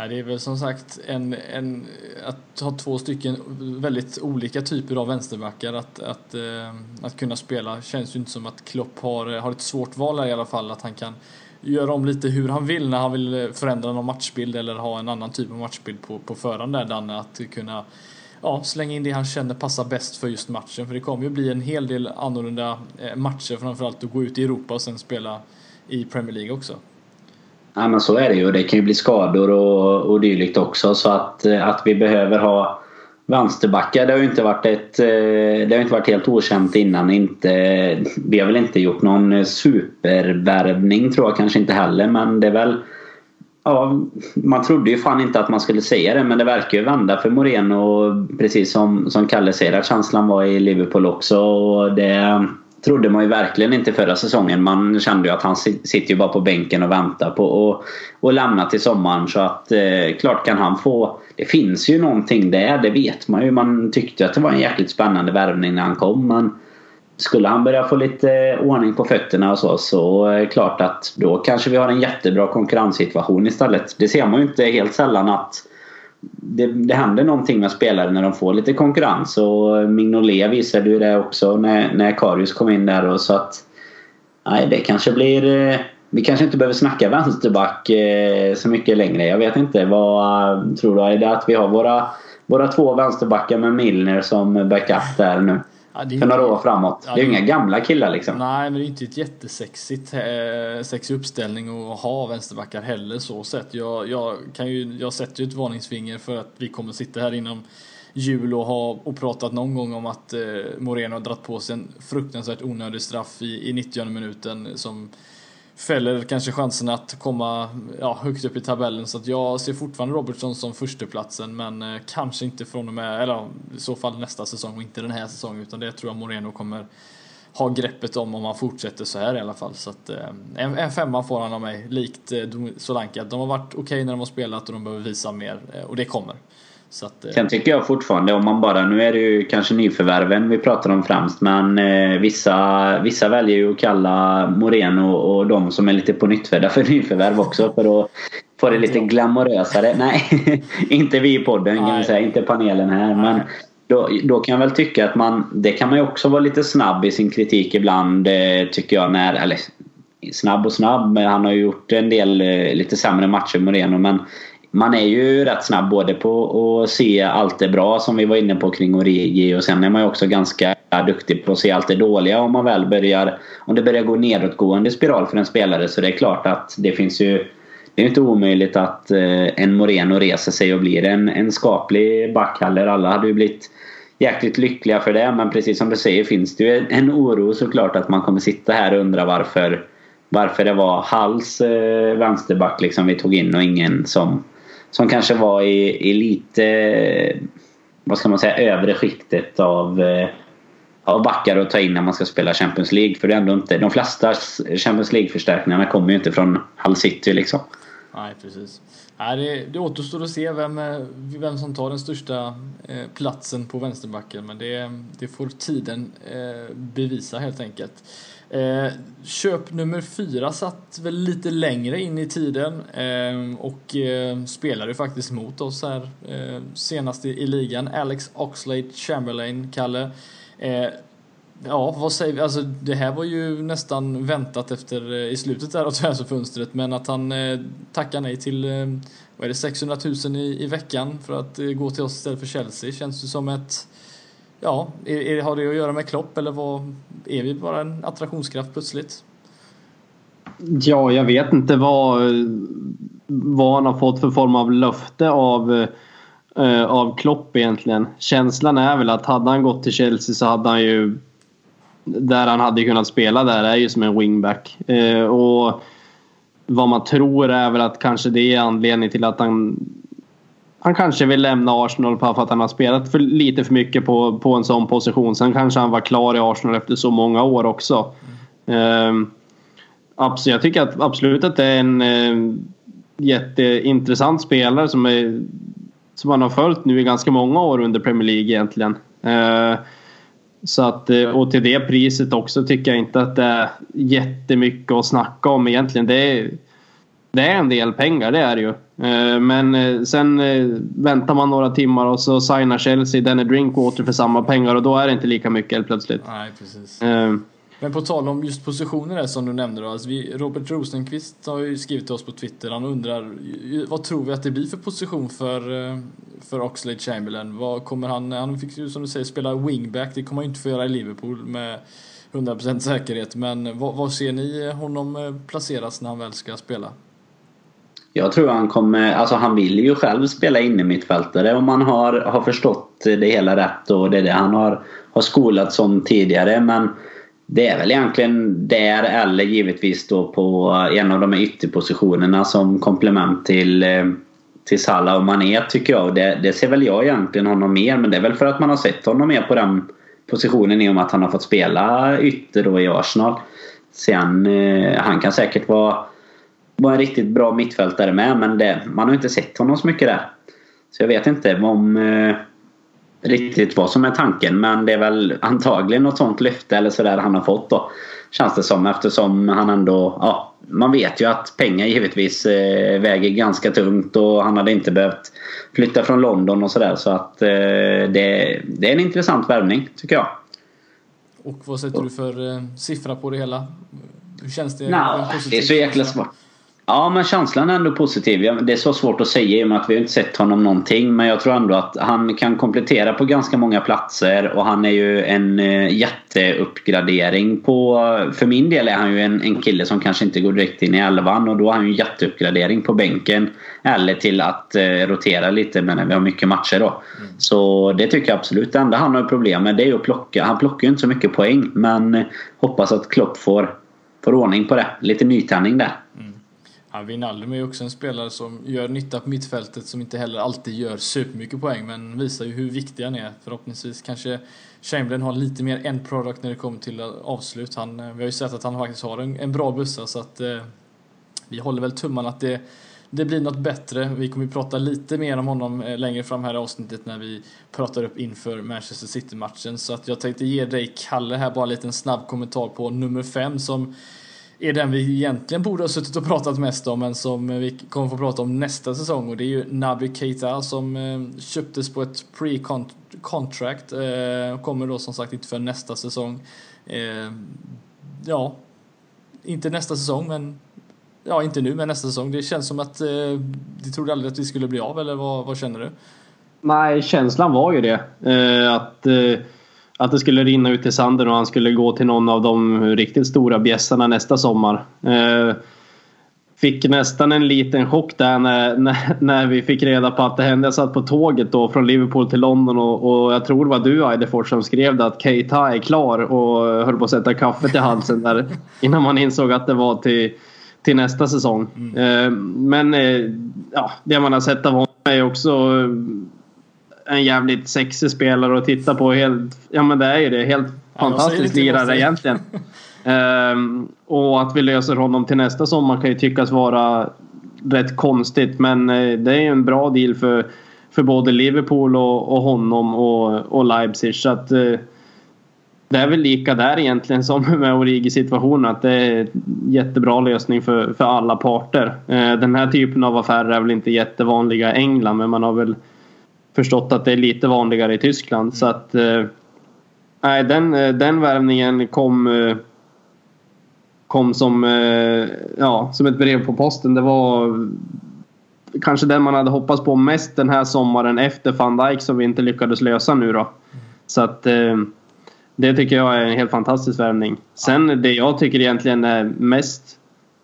Nej, det är väl som sagt en, en, att ha två stycken väldigt olika typer av vänsterbackar att, att, eh, att kunna spela känns ju inte som att Klopp har, har ett svårt val här i alla fall att han kan göra om lite hur han vill när han vill förändra någon matchbild eller ha en annan typ av matchbild på, på förhand där Danne att kunna ja, slänga in det han känner passar bäst för just matchen. För det kommer ju bli en hel del annorlunda eh, matcher framförallt att gå ut i Europa och sen spela i Premier League också. Ja men så är det ju. Det kan ju bli skador och, och dylikt också så att, eh, att vi behöver ha vänsterbackar det har ju inte varit ett eh, Det har inte varit helt okänt innan. Inte, vi har väl inte gjort någon supervärvning tror jag kanske inte heller men det är väl Ja, man trodde ju fan inte att man skulle säga det men det verkar ju vända för Moreno precis som, som Kalle säger att känslan var i Liverpool också. Och det, trodde man ju verkligen inte förra säsongen. Man kände ju att han sitter ju bara på bänken och väntar på att och lämna till sommaren. Så att eh, klart kan han få... Det finns ju någonting där, det vet man ju. Man tyckte att det var en jäkligt spännande värvning när han kom. Men skulle han börja få lite eh, ordning på fötterna och så, så är det klart att då kanske vi har en jättebra konkurrenssituation istället. Det ser man ju inte helt sällan att det, det händer någonting med spelare när de får lite konkurrens och Mignolet visade ju det också när, när Karius kom in där och så att Nej, det kanske blir eh, vi kanske inte behöver snacka vänsterback eh, så mycket längre. Jag vet inte. Vad tror du? Är det att vi har våra, våra två vänsterbackar med Milner som backup där nu? Ja, för några år framåt. Ja, det är ju inga gamla killar liksom. Nej, men det är inte ett jättesexigt eh, sexig uppställning att ha vänsterbackar heller så sett. Jag, jag, kan ju, jag sätter ju ett varningsfinger för att vi kommer sitta här inom jul och ha och pratat någon gång om att eh, Moreno har dragit på sig en fruktansvärt onödig straff i, i 90 minuten som fäller kanske chansen att komma ja, högt upp i tabellen. Så att jag ser fortfarande Robertson som förstaplatsen men eh, kanske inte från och med, eller i så fall nästa säsong och inte den här säsongen utan det tror jag Moreno kommer ha greppet om om han fortsätter så här i alla fall. Så att, eh, en, en femma får han av mig, likt eh, Solanka. De har varit okej okay när de har spelat och de behöver visa mer eh, och det kommer. Så att, eh, Sen tycker jag fortfarande om man bara, nu är det ju kanske nyförvärven vi pratar om främst men eh, vissa, vissa väljer ju att kalla Moreno och de som är lite på nyttfödda för nyförvärv också för att få det lite glamorösare. Nej, inte vi i podden kan jag säga, inte panelen här. Men då, då kan jag väl tycka att man, det kan man ju också vara lite snabb i sin kritik ibland eh, tycker jag när, eller snabb och snabb, men han har ju gjort en del eh, lite sämre matcher Moreno men man är ju rätt snabb både på att se allt det bra som vi var inne på kring Origi och sen är man ju också ganska duktig på att se allt det dåliga om man väl börjar om det börjar gå nedåtgående spiral för en spelare så det är klart att det finns ju det är inte omöjligt att eh, en Moreno reser sig och blir en, en skaplig back heller. Alla hade ju blivit jäkligt lyckliga för det men precis som du säger finns det ju en oro såklart att man kommer sitta här och undra varför varför det var Halls eh, vänsterback liksom vi tog in och ingen som som kanske var i, i lite, vad ska man säga, övre skiktet av, eh, av backar att ta in när man ska spela Champions League. För det är ändå inte, de flesta Champions League-förstärkningarna kommer ju inte från Hull City liksom. Nej, precis. Nej, det, det återstår att se vem, eh, vem som tar den största eh, platsen på vänsterbacken, men det, det får tiden eh, bevisa helt enkelt. Eh, köp nummer fyra satt väl lite längre in i tiden eh, och eh, spelade faktiskt mot oss här eh, senast i, i, ligan. Alex Oxlade Chamberlain, Kalle. Eh, ja, vad säger vi? Alltså, det här var ju nästan väntat efter eh, i slutet där av transferfönstret men att han tackar nej till vad är det, 600 000 i, i veckan för att gå till oss istället för Chelsea känns ju som ett Ja, är, är, har det att göra med Klopp eller vad, är vi bara en attraktionskraft plötsligt? Ja, jag vet inte vad, vad han har fått för form av löfte av, eh, av Klopp egentligen. Känslan är väl att hade han gått till Chelsea så hade han ju där han hade kunnat spela där är ju som en wingback. Eh, och vad man tror är väl att kanske det är anledningen till att han han kanske vill lämna Arsenal för att han har spelat för lite för mycket på, på en sån position. Sen kanske han var klar i Arsenal efter så många år också. Ehm, mm. absolut, jag tycker att absolut att det är en eh, jätteintressant spelare som, är, som man har följt nu i ganska många år under Premier League egentligen. Uh, så att, eh, och till det priset också tycker jag inte att det är jättemycket att snacka om egentligen. Det är, det är en del pengar, det är det ju. Eh, men eh, sen eh, väntar man några timmar och så signar Chelsea Danny Drinkwater för samma pengar och då är det inte lika mycket helt plötsligt. Nej, precis. Men på tal om just positioner där som du nämnde då. Alltså vi, Robert Rosenqvist har ju skrivit till oss på Twitter. Han undrar vad tror vi att det blir för position för, för Oxlade Chamberlain? Vad kommer han, han fick ju som du säger spela wingback. Det kommer han inte få göra i Liverpool med 100% säkerhet. Men vad, vad ser ni honom placeras när han väl ska spela? Jag tror han kommer, alltså han vill ju själv spela inne mittfältare om man har, har förstått det hela rätt och det är det han har, har skolat som tidigare. Men det är väl egentligen där eller givetvis då på en av de här ytterpositionerna som komplement till, eh, till Salah och Mané tycker jag. Det, det ser väl jag egentligen honom mer men det är väl för att man har sett honom mer på den positionen i och med att han har fått spela ytter då i Arsenal. Sen, eh, han kan säkert vara, vara en riktigt bra mittfältare med men det, man har inte sett honom så mycket där. Så jag vet inte om eh, riktigt vad som är tanken men det är väl antagligen något sånt lyfte eller sådär han har fått då. Känns det som eftersom han ändå, ja man vet ju att pengar givetvis eh, väger ganska tungt och han hade inte behövt flytta från London och sådär så att eh, det, det är en intressant värvning tycker jag. Och vad sätter du för eh, siffra på det hela? Hur känns det? No, det är så jäkla svårt. Ja, men känslan är ändå positiv. Det är så svårt att säga i och med att vi inte sett honom någonting. Men jag tror ändå att han kan komplettera på ganska många platser. Och han är ju en eh, jätteuppgradering på... För min del är han ju en, en kille som kanske inte går direkt in i elvan. Och då är han ju en jätteuppgradering på bänken. Eller till att eh, rotera lite när vi har mycket matcher då. Mm. Så det tycker jag absolut. Det enda han har problem med det är att plocka. Han plockar ju inte så mycket poäng. Men hoppas att Klopp får, får ordning på det. Lite nytändning där. Mm. Ja, Wijnaldum är ju också en spelare som gör nytta på mittfältet som inte heller alltid gör supermycket poäng men visar ju hur viktig han är. Förhoppningsvis kanske Chamberlain har lite mer en product när det kommer till avslut. Han, eh, vi har ju sett att han faktiskt har en, en bra bussa så att eh, vi håller väl tummarna att det, det blir något bättre. Vi kommer ju prata lite mer om honom eh, längre fram här i avsnittet när vi pratar upp inför Manchester City-matchen. Så att jag tänkte ge dig, Kalle, här bara en liten snabb kommentar på nummer fem som är den vi egentligen borde ha suttit och pratat mest om men som vi kommer få prata om nästa säsong och det är ju Naby Keita som eh, köptes på ett pre-contract eh, kommer då som sagt inte för nästa säsong. Eh, ja, inte nästa säsong men ja, inte nu men nästa säsong. Det känns som att eh, du trodde aldrig att vi skulle bli av eller vad, vad känner du? Nej, känslan var ju det. Eh, att eh, att det skulle rinna ut i sanden och han skulle gå till någon av de riktigt stora bjässarna nästa sommar. Eh, fick nästan en liten chock där när, när, när, vi fick reda på att det hände. Jag satt på tåget då från Liverpool till London och, och jag tror det var du Eidefors som skrev det att Keita är klar och höll på att sätta kaffet i halsen där innan man insåg att det var till, till nästa säsong. Mm. Eh, men eh, ja, det man har sett av honom är också en jävligt sexig spelare att titta på. Helt, ja men det är ju det. Helt fantastisk lirare egentligen. um, och att vi löser honom till nästa sommar kan ju tyckas vara rätt konstigt. Men uh, det är ju en bra deal för, för både Liverpool och, och honom och, och Leipzig. Så att, uh, det är väl lika där egentligen som med Origi-situationen. Att det är en jättebra lösning för, för alla parter. Uh, den här typen av affärer är väl inte jättevanliga i England men man har väl förstått att det är lite vanligare i Tyskland. Mm. Så att eh, nej, den, eh, den värvningen kom eh, kom som, ja, som ett brev på posten. Det var kanske den man hade hoppats på mest den här sommaren efter van Dijk som vi inte lyckades lösa nu då. Mm. Så att det tycker jag är en helt fantastisk värvning. Sen det jag tycker egentligen är mest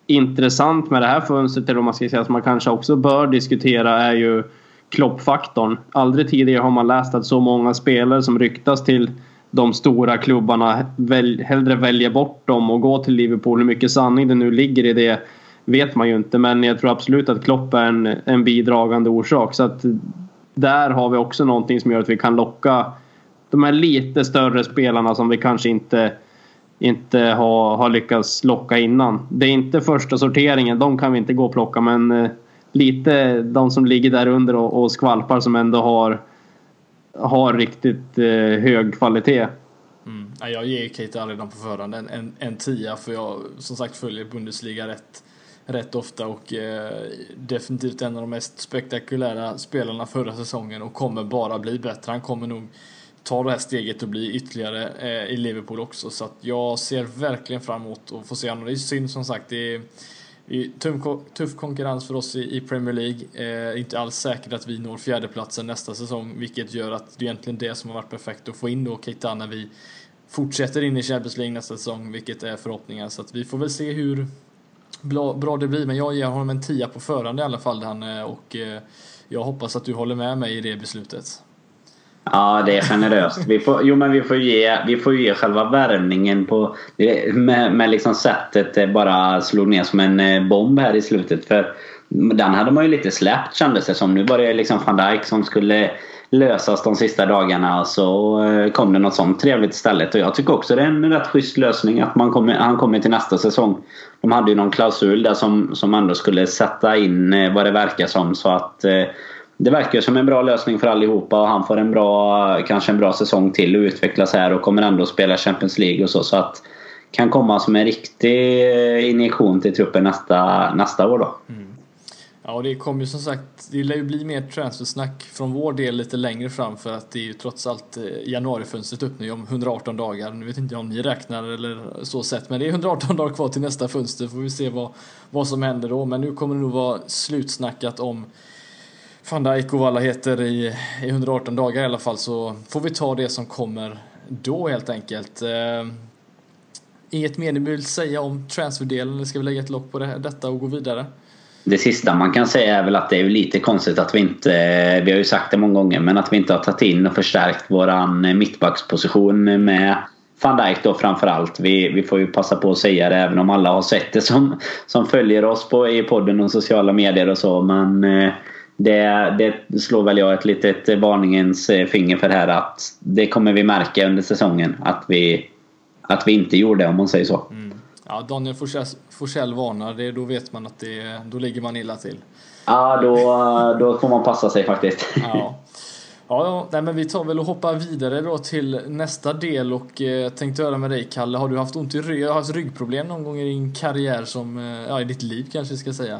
intressant med det här fönstret, eller om man ska säga som man kanske också bör diskutera, är ju kloppfaktorn. Aldrig tidigare har man läst att så många spelare som ryktas till de stora klubbarna väl, hellre väljer bort dem och går till Liverpool. Hur mycket sanning det nu ligger i det vet man ju inte men jag tror absolut att Klopp är en, en bidragande orsak. Så att där har vi också någonting som gör att vi kan locka de här lite större spelarna som vi kanske inte, inte har, har lyckats locka innan. Det är inte första sorteringen, de kan vi inte gå och plocka men eh, lite de som ligger där under och, och skvalpar som ändå har, har riktigt eh, hög kvalitet. Mm. Jag ger Keita redan på förhand en, en, en tia för jag som sagt följer Bundesliga rätt, rätt ofta och eh, definitivt en av de mest spektakulära spelarna förra säsongen och kommer bara bli bättre. Han kommer nog ta det här steget och bli ytterligare eh, i Liverpool också så att jag ser verkligen fram emot att få se honom. Det är synd som sagt. Det är, tuff konkurrens för oss i Premier League. Eh, inte alls säkert att vi når fjärdeplatsen nästa säsong, vilket gör att det är egentligen det som har varit perfekt att få in då Keita när vi fortsätter in i Champions League nästa säsong, vilket är förhoppningen. Så att vi får väl se hur bra det blir, men jag ger honom en tia på förhand i alla fall, han, och eh, jag hoppas att du håller med mig i det beslutet. Ja, det är generöst. Vi får, jo, men vi får ge, vi får ge själva värvningen på... Med, med liksom sättet det bara slog ner som en eh, bomb här i slutet. För den hade man ju lite släppt kändes det som. Nu var det liksom van Dijk som skulle lösas de sista dagarna och så eh, kom det något sånt trevligt istället. Och jag tycker också det är en rätt schysst lösning att man kommer, han kommer till nästa säsong. De hade ju någon klausul där som, som ändå skulle sätta in vad det verkar som så att eh, det verkar som en bra lösning för allihopa och han får en bra, kanske en bra säsong till och utvecklas här och kommer ändå spela Champions League och så. så att kan komma som en riktig injektion till truppen nästa, nästa år då. Mm. Ja, det kommer ju som sagt, det lär ju bli mer transfersnack från vår del lite längre fram för att det är ju trots allt eh, januarifönstret upp nu om 118 dagar. Nu vet inte jag om ni räknar eller så sett, men det är 118 dagar kvar till nästa fönster. Får vi se vad, vad som händer då. Men nu kommer det nog vara slutsnackat om van Dijk och vad alla heter i, i 118 dagar i alla fall så får vi ta det som kommer då helt enkelt. Eh, inget mer ni vill säga om transferdelen eller ska vi lägga ett lock på det, detta och gå vidare? Det sista man kan säga är väl att det är lite konstigt att vi inte, eh, vi har ju sagt det många gånger, men att vi inte har tagit in och förstärkt våran eh, mittbacksposition med van Dijk då framförallt. Vi, vi får ju passa på att säga det även om alla har sett det som, som följer oss på, i podden och sociala medier och så. Men eh, det, det slår väl jag ett litet varningens finger för här att det kommer vi märka under säsongen att vi, att vi inte gjorde om man säger så. Mm. Ja, Daniel Forsell varnar, det, då vet man att det, då ligger man illa till. Ja, då, då får man passa sig faktiskt. Ja. Ja, nej, men vi tar väl och hoppar vidare då till nästa del och eh, tänkte höra med dig Kalle, har du haft ont i rygg, haft ryggproblem någon gång i din karriär som, eh, ja i ditt liv kanske vi ska säga?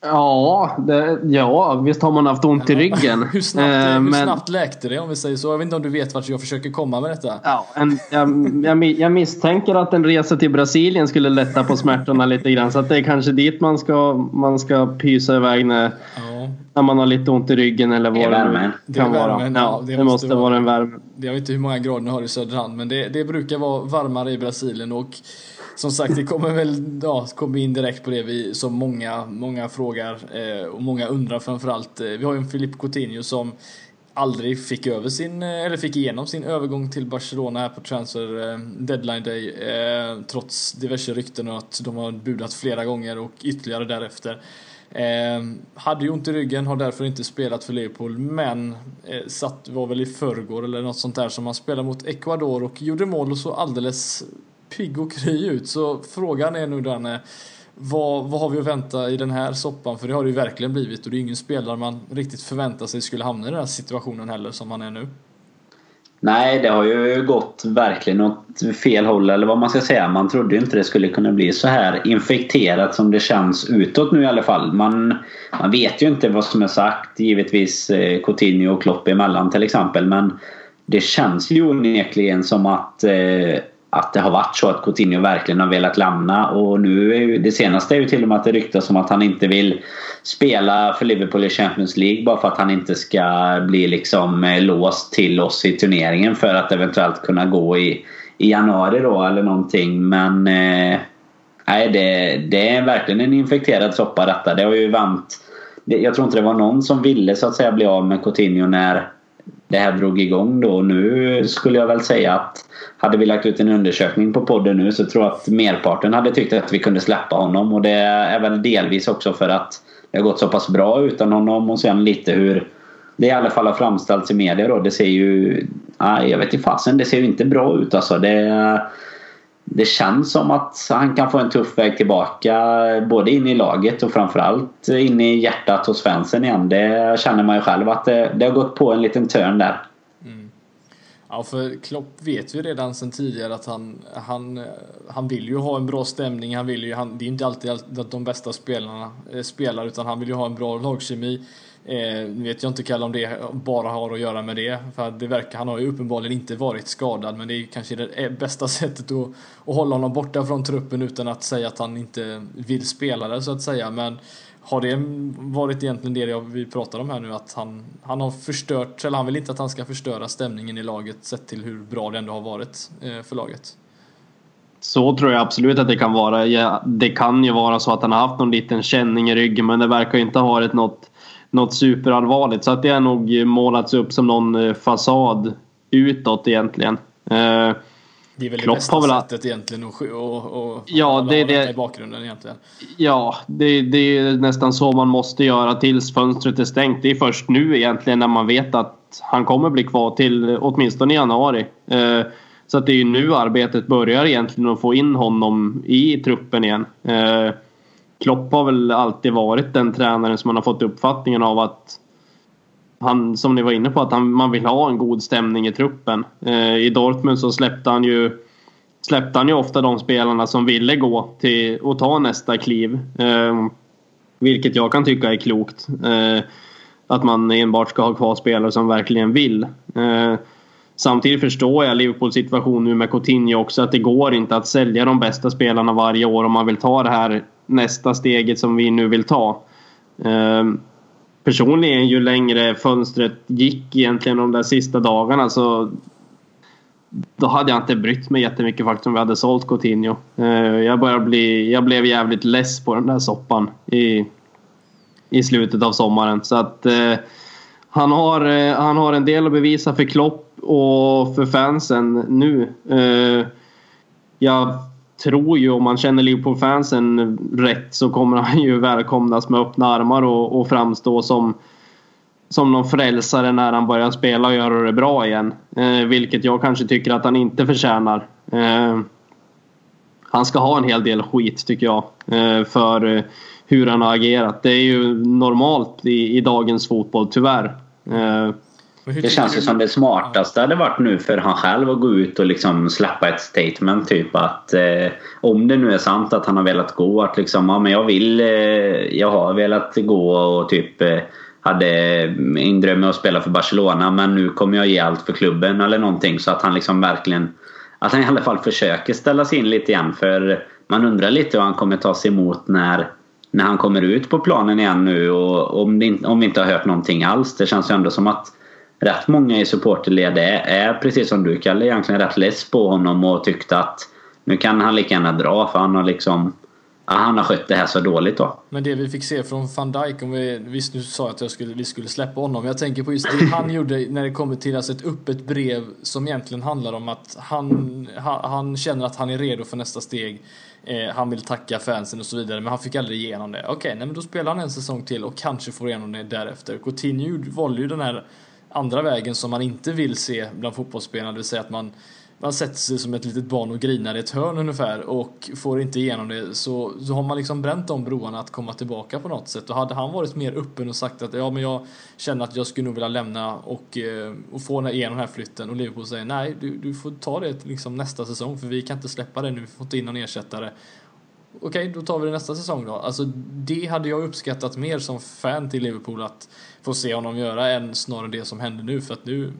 Ja, det, ja, visst har man haft ont i ryggen. hur, snabbt, eh, hur men... snabbt läkte det om vi säger så? Jag vet inte om du vet vart jag försöker komma med detta? Ja, en, jag, jag, jag, misstänker att en resa till Brasilien skulle lätta på smärtorna lite grann. Så att det är kanske dit man ska, man ska pysa iväg när, ja. när man har lite ont i ryggen eller vad det, det kan vara. Ja, ja, det, det måste, måste vara en värme. Jag vet inte hur många grader ni har i Söderhamn men det, det brukar vara varmare i Brasilien. och som sagt, det kommer väl ja, kommer in direkt på det vi, som många, många frågar eh, och många undrar framförallt. Eh, vi har ju en Filip Coutinho som aldrig fick över sin, eh, eller fick igenom sin övergång till Barcelona här på transfer eh, deadline day eh, trots diverse rykten och att de har budat flera gånger och ytterligare därefter. Eh, hade ju ont i ryggen, har därför inte spelat för Liverpool men eh, satt, var väl i förrgår eller något sånt där som han spelade mot Ecuador och gjorde mål och så alldeles pigg och kry ut. Så frågan är nu Danne, vad, vad har vi att vänta i den här soppan? För det har det ju verkligen blivit och det är ingen spelare man riktigt förväntar sig skulle hamna i den här situationen heller som han är nu. Nej, det har ju gått verkligen åt fel håll eller vad man ska säga. Man trodde ju inte det skulle kunna bli så här infekterat som det känns utåt nu i alla fall. Man, man vet ju inte vad som är sagt. Givetvis eh, Coutinho och Klopp emellan till exempel. Men det känns ju onekligen som att eh, att det har varit så att Coutinho verkligen har velat lämna och nu är ju, det senaste är ju till och med att det ryktas om att han inte vill spela för Liverpool i Champions League bara för att han inte ska bli liksom eh, låst till oss i turneringen för att eventuellt kunna gå i, i januari då eller någonting men eh, nej det, det är verkligen en infekterad soppa detta. Det har ju vänt jag tror inte det var någon som ville så att säga bli av med Coutinho när det här drog igång då. Nu skulle jag väl säga att hade vi lagt ut en undersökning på podden nu så tror jag att merparten hade tyckt att vi kunde släppa honom. Och det är väl delvis också för att det har gått så pass bra utan honom och sen lite hur det i alla fall har framställts i media då. Det ser ju... Nej, jag vet inte fasen. Det ser ju inte bra ut alltså. Det, det känns som att han kan få en tuff väg tillbaka både in i laget och framförallt in i hjärtat hos fansen igen. Det känner man ju själv att det, det har gått på en liten törn där. Mm. Ja, för Klopp vet vi redan sedan tidigare att han, han, han vill ju ha en bra stämning. Han vill ju, han, det är inte alltid att de bästa spelarna eh, spelar utan han vill ju ha en bra lagkemi. Eh, vet jag inte Kalle om det bara har att göra med det. För det verkar, han har ju uppenbarligen inte varit skadad men det är kanske det eh, bästa sättet att, att hålla honom borta från truppen utan att säga att han inte vill spela där så att säga. Men har det varit egentligen det vi pratar om här nu att han, han har förstört, eller han vill inte att han ska förstöra stämningen i laget sett till hur bra det ändå har varit eh, för laget? Så tror jag absolut att det kan vara. Ja, det kan ju vara så att han har haft någon liten känning i ryggen men det verkar inte ha varit något något superallvarligt. Så att det har nog målats upp som någon eh, fasad utåt egentligen. Eh, Det är väl Klopp det bästa väl- sättet egentligen att och, och, Ja, det det- i bakgrunden egentligen. Ja, det, det är nästan så man måste göra tills fönstret är stängt. Det är först nu egentligen när man vet att han kommer bli kvar till åtminstone januari. Eh, så att det är ju nu arbetet börjar egentligen att få in honom i truppen igen. Klopp har väl alltid varit den tränaren som man har fått uppfattningen av att han, som ni var inne på, att han, man vill ha en god stämning i truppen. Eh, I Dortmund så släppte han ju släppte han ju ofta de spelarna som ville gå till och ta nästa kliv. Eh, vilket jag kan tycka är klokt. Eh, att man enbart ska ha kvar spelare som verkligen vill. Eh, samtidigt förstår jag Liverpools situation nu med Coutinho också. Att det går inte att sälja de bästa spelarna varje år om man vill ta det här nästa steget som vi nu vill ta. Ehm, personligen ju längre fönstret gick egentligen de där sista dagarna så då hade jag inte brytt mig jättemycket faktiskt om vi hade sålt Coutinho. Ehm, jag, börjar bli, jag blev jävligt less på den där soppan i, i slutet av sommaren. Så att eh, han, har, eh, han har en del att bevisa för Klopp och för fansen nu. Eh, jag tror ju om man känner Liverpool-fansen rätt så kommer han ju välkomnas med öppna armar och, och framstå som som någon frälsare när han börjar spela och göra det bra igen. Eh, vilket jag kanske tycker att han inte förtjänar. Eh, han ska ha en hel del skit tycker jag. Eh, för eh, hur han har agerat. Det är ju normalt i, i dagens fotboll tyvärr. Eh, det känns ju som det smartaste hade varit nu för han själv att gå ut och liksom släppa ett statement. Typ att eh, om det nu är sant att han har velat gå. Att liksom, ja men jag vill, eh, jag har velat gå och typ eh, hade en dröm att spela för Barcelona men nu kommer jag ge allt för klubben eller någonting. Så att han liksom verkligen, att han i alla fall försöker ställa sig in lite igen. För man undrar lite hur han kommer ta sig emot när när han kommer ut på planen igen nu och om, det, om vi inte har hört någonting alls. Det känns ju ändå som att rätt många i supporterled är, är precis som du Kalle egentligen rätt less på honom och tyckte att nu kan han lika gärna dra för han har liksom ja, han har skött det här så dåligt då. Men det vi fick se från van Dijk, om vi, visst nu sa jag att jag skulle, vi skulle släppa honom. Jag tänker på just det han gjorde när det kommer till alltså ett öppet brev som egentligen handlar om att han, han, han känner att han är redo för nästa steg. Eh, han vill tacka fansen och så vidare, men han fick aldrig igenom det. Okej, nej men då spelar han en säsong till och kanske får igenom det därefter. Coutinho valde ju den här andra vägen som man inte vill se bland fotbollsspelarna, det vill säga att man man sätter sig som ett litet barn och grinar i ett hörn ungefär och får inte igenom det så, så har man liksom bränt de broarna att komma tillbaka på något sätt. Och hade han varit mer öppen och sagt att ja men jag känner att jag skulle nog vilja lämna och, eh, och få igenom den här flytten och Liverpool säger nej du, du får ta det liksom nästa säsong för vi kan inte släppa det nu, vi får inte in någon ersättare. Okej, då tar vi det nästa säsong då. Alltså det hade jag uppskattat mer som fan till Liverpool att få se honom göra än snarare det som händer nu för att nu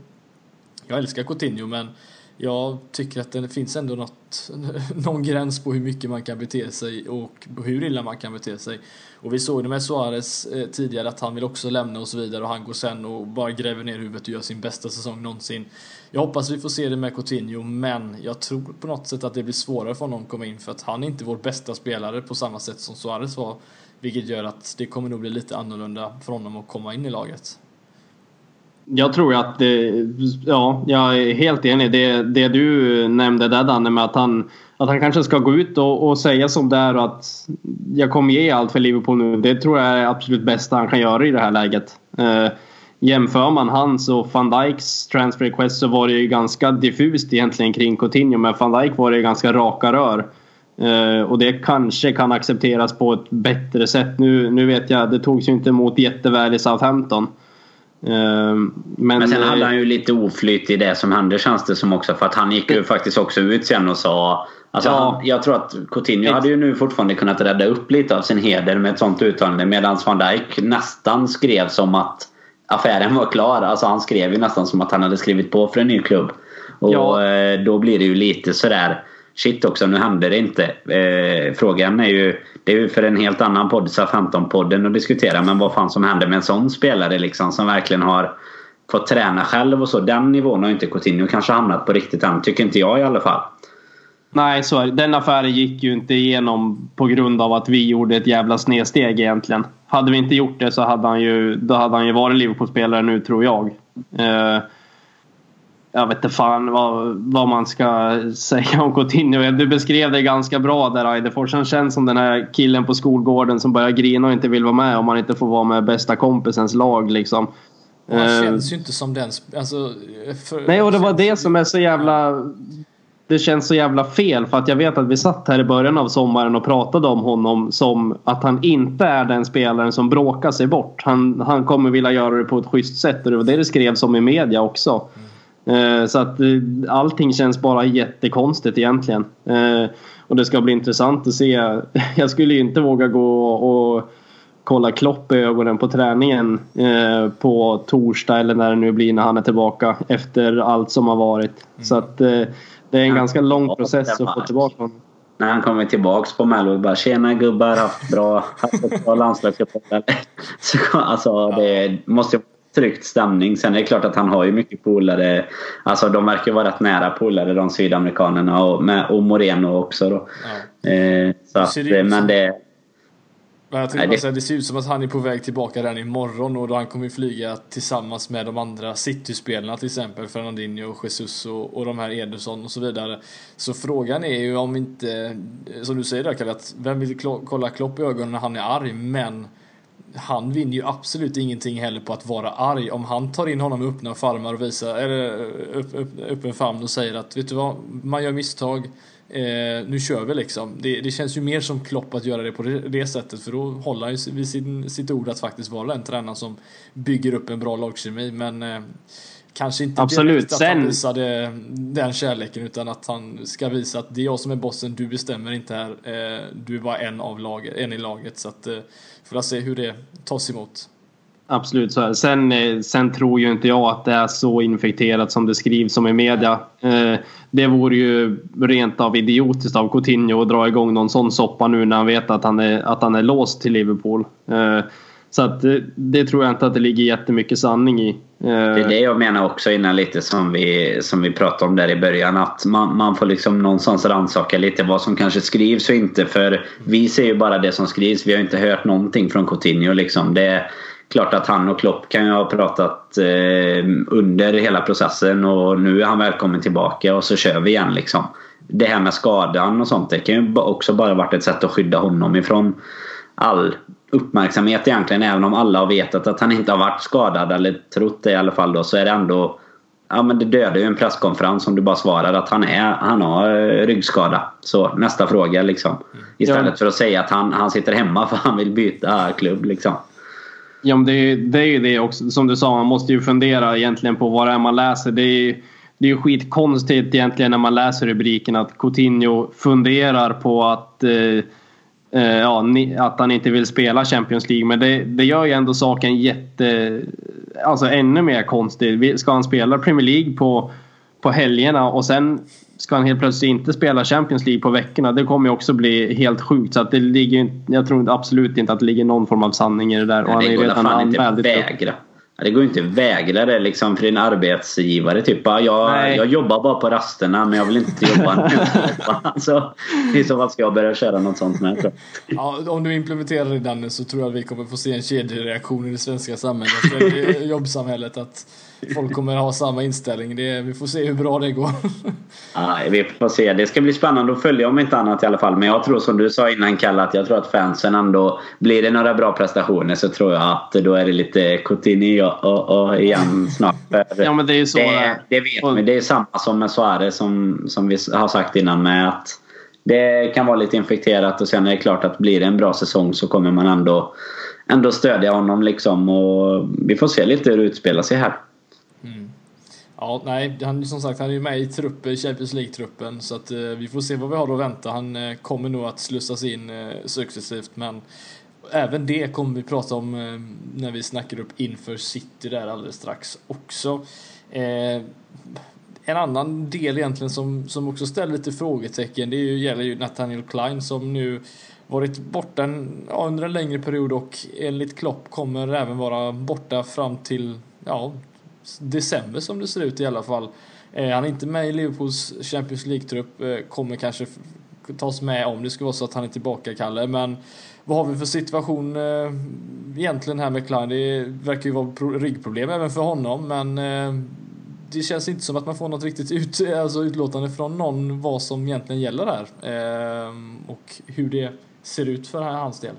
jag älskar Coutinho men jag tycker att det finns ändå något, någon gräns på hur mycket man kan bete sig och hur illa man kan bete sig. Och vi såg det med Suarez eh, tidigare att han vill också lämna och så vidare och han går sen och bara gräver ner huvudet och gör sin bästa säsong någonsin. Jag hoppas vi får se det med Coutinho men jag tror på något sätt att det blir svårare för honom att komma in för att han är inte vår bästa spelare på samma sätt som Suarez var. Vilket gör att det kommer nog bli lite annorlunda för honom att komma in i laget. Jag tror att det, ja, jag är helt enig. Det, det du nämnde där Danne med att han, att han kanske ska gå ut och, och säga som det är och att jag kommer ge allt för Liverpool nu. Det tror jag är absolut bästa han kan göra i det här läget. Eh, jämför man hans och van Dijks transfer request så var det ju ganska diffust egentligen kring Coutinho. Men van Dijk var det ganska raka rör. Eh, och det kanske kan accepteras på ett bättre sätt. Nu, nu vet jag, det togs ju inte emot jätteväl i Southampton. Eh, men, Men sen eh, hade han ju lite oflyt i det som hände känns det som också. För att han gick ju faktiskt också ut sen och sa... Alltså Ja. han, jag tror att Coutinho hade ju nu fortfarande kunnat rädda upp lite av sin heder med ett sånt uttalande. Medan van Dijk nästan skrev som att affären var klar. Alltså han skrev ju nästan som att han hade skrivit på för en ny klubb. Och Ja. eh, då blir det ju lite sådär... Shit också, nu hände det inte. Eh, frågan är ju... Det är ju för en helt annan podd, SA-15-podden, att diskutera. Men vad fan som händer med en sån spelare liksom som verkligen har fått träna själv och så. Den nivån har inte Coutinho kanske hamnat på riktigt än. Tycker inte jag i alla fall. Nej, så är det. Den affären gick ju inte igenom på grund av att vi gjorde ett jävla snedsteg egentligen. Hade vi inte gjort det så hade han ju, då hade han ju varit Liverpool-spelare nu tror jag. Eh, jag vet inte fan vad, vad man ska säga om Coutinho. Du beskrev det ganska bra där Eidefors. Han känns som den här killen på skolgården som börjar grina och inte vill vara med om man inte får vara med bästa kompisens lag liksom. Han uh, känns ju inte som den... Alltså, för, nej, och det var det som är så jävla... Det känns så jävla fel för att jag vet att vi satt här i början av sommaren och pratade om honom som att han inte är den spelaren som bråkar sig bort. Han, han kommer vilja göra det på ett schysst sätt och det var det det skrevs om i media också. Mm. Eh, så att eh, allting känns bara jättekonstigt egentligen. Eh, och det ska bli intressant att se. Jag skulle inte våga gå och kolla Klopp i ögonen på träningen på torsdag eller när det nu blir när han är tillbaka efter allt som har varit. Mm. Så att det är en ganska lång process att få tillbaka honom. När han kommer tillbaks på Mello och bara “Tjena gubbar, haft bra, haft ett bra landslagsuppehåll”. Alltså det måste tryckt stämning. Sen är det klart att han har ju mycket polare. Alltså de verkar vara rätt nära polare de sydamerikanerna och, med, och Moreno också då. Ja. Eh, så att, det men det... Men jag nej, det... Säga, det ser ut som att han är på väg tillbaka redan imorgon och då han kommer flyga tillsammans med de andra City-spelarna till exempel Fernandinho, Jesus och, och de här Ederson och så vidare. Så frågan är ju om inte, som du säger där Kalle, att vem vill kolla Klopp i ögonen när han är arg men han vinner ju absolut ingenting heller på att vara arg. Om han tar in honom med öppna farmar och visar, eller upp, upp, öppen famn och säger att vet du vad, man gör misstag, eh, nu kör vi liksom. Det, det, känns ju mer som Klopp att göra det på det, det sättet för då håller han ju vid sin, sitt ord att faktiskt vara den tränaren som bygger upp en bra lagkemi. Men eh, kanske inte Absolut. direkt att Sen... han visade den kärleken utan att han ska visa att det är jag som är bossen, du bestämmer inte här. Eh, du är bara en, av laget, en i laget. Så att, eh, får se hur det tas emot. Absolut så Sen, eh, sen tror ju inte jag att det är så infekterat som det skrivs om i media. Det vore ju rent av idiotiskt av Coutinho att dra igång någon sån soppa nu när han vet att han är, att han är låst till Liverpool. Så att det tror jag inte att det ligger jättemycket sanning i. Eh. Det är det jag menar också innan lite som vi, som vi pratade om där i början. Att man, man får liksom någonstans rannsaka lite vad som kanske skrivs och inte. För vi ser ju bara det som skrivs. Vi har inte hört någonting från Coutinho liksom. Det är klart att han och Klopp kan ju ha pratat eh, under hela processen och nu är han välkommen tillbaka och så kör vi igen liksom. Det här med skadan och sånt det kan ju också bara varit ett sätt att skydda honom ifrån all uppmärksamhet egentligen. Även om alla har vetat att han inte har varit skadad eller trott det i alla fall då så är det ändå Ja men det dödar ju en presskonferens om du bara svarar att han, är, han har eh, ryggskada. Så nästa fråga liksom. Istället ja. för att säga att han, han sitter hemma för han vill byta klubb liksom. Ja men det är, det är ju det också. Som du sa, man måste ju fundera egentligen på vad det är man läser. Det är det är ju skitkonstigt egentligen när man läser rubriken att Coutinho funderar på att Eh, ja, att han inte vill spela Champions League. Men det, det gör ju ändå saken jätte... Alltså ännu mer konstig. Ska han spela Premier League på, på helgerna och sen ska han helt plötsligt inte spela Champions League på veckorna. Det kommer ju också bli helt sjukt. Så att det ligger, jag tror absolut inte att det ligger någon form av sanning i det där. Och han är redan anmäld. Vägra. Det går ju inte att vägra det liksom för din arbetsgivare. Typ, jag, jag jobbar bara på rasterna men jag vill inte jobba så I så fall ska jag börja köra något sånt med. Ja, om du implementerar det Danne så tror jag att vi kommer få se en kedjereaktion i det svenska samhället. I jobbsamhället. Att folk kommer ha samma inställning. Det, vi får se hur bra det går. Ja, vi får se. Det ska bli spännande att följa om inte annat i alla fall. Men jag tror som du sa innan Kalle att jag tror att fansen ändå... Blir det några bra prestationer så tror jag att då är det lite Coutinho och, och, och igen snart. ja men det är ju så. Det, det vet vi. Det är samma som med Suarez som, som vi har sagt innan med att det kan vara lite infekterat och sen är det klart att blir det en bra säsong så kommer man ändå, ändå stödja honom liksom. Och vi får se lite hur det utspelar sig här. Ja, nej, han, som sagt han är ju med i truppen, Champions League-truppen så att eh, vi får se vad vi har att vänta. Han eh, kommer nog att slussas in eh, successivt men även det kommer vi prata om eh, när vi snackar upp inför City där alldeles strax också. Eh, en annan del egentligen som, som också ställer lite frågetecken det är ju, gäller ju Nathaniel Klein som nu varit borta en, ja, under en längre period och enligt Klopp kommer även vara borta fram till ja, december som det ser ut i alla fall. Eh, han är inte med i Liverpools Champions League-trupp, eh, kommer kanske tas med om det skulle vara så att han är tillbaka, Kalle. Men vad har vi för situation eh, egentligen här med Klein? Det verkar ju vara ryggproblem även för honom, men eh, det känns inte som att man får något riktigt ut, eh, alltså utlåtande från någon vad som egentligen gäller här. Eh, och hur det ser ut för hans del.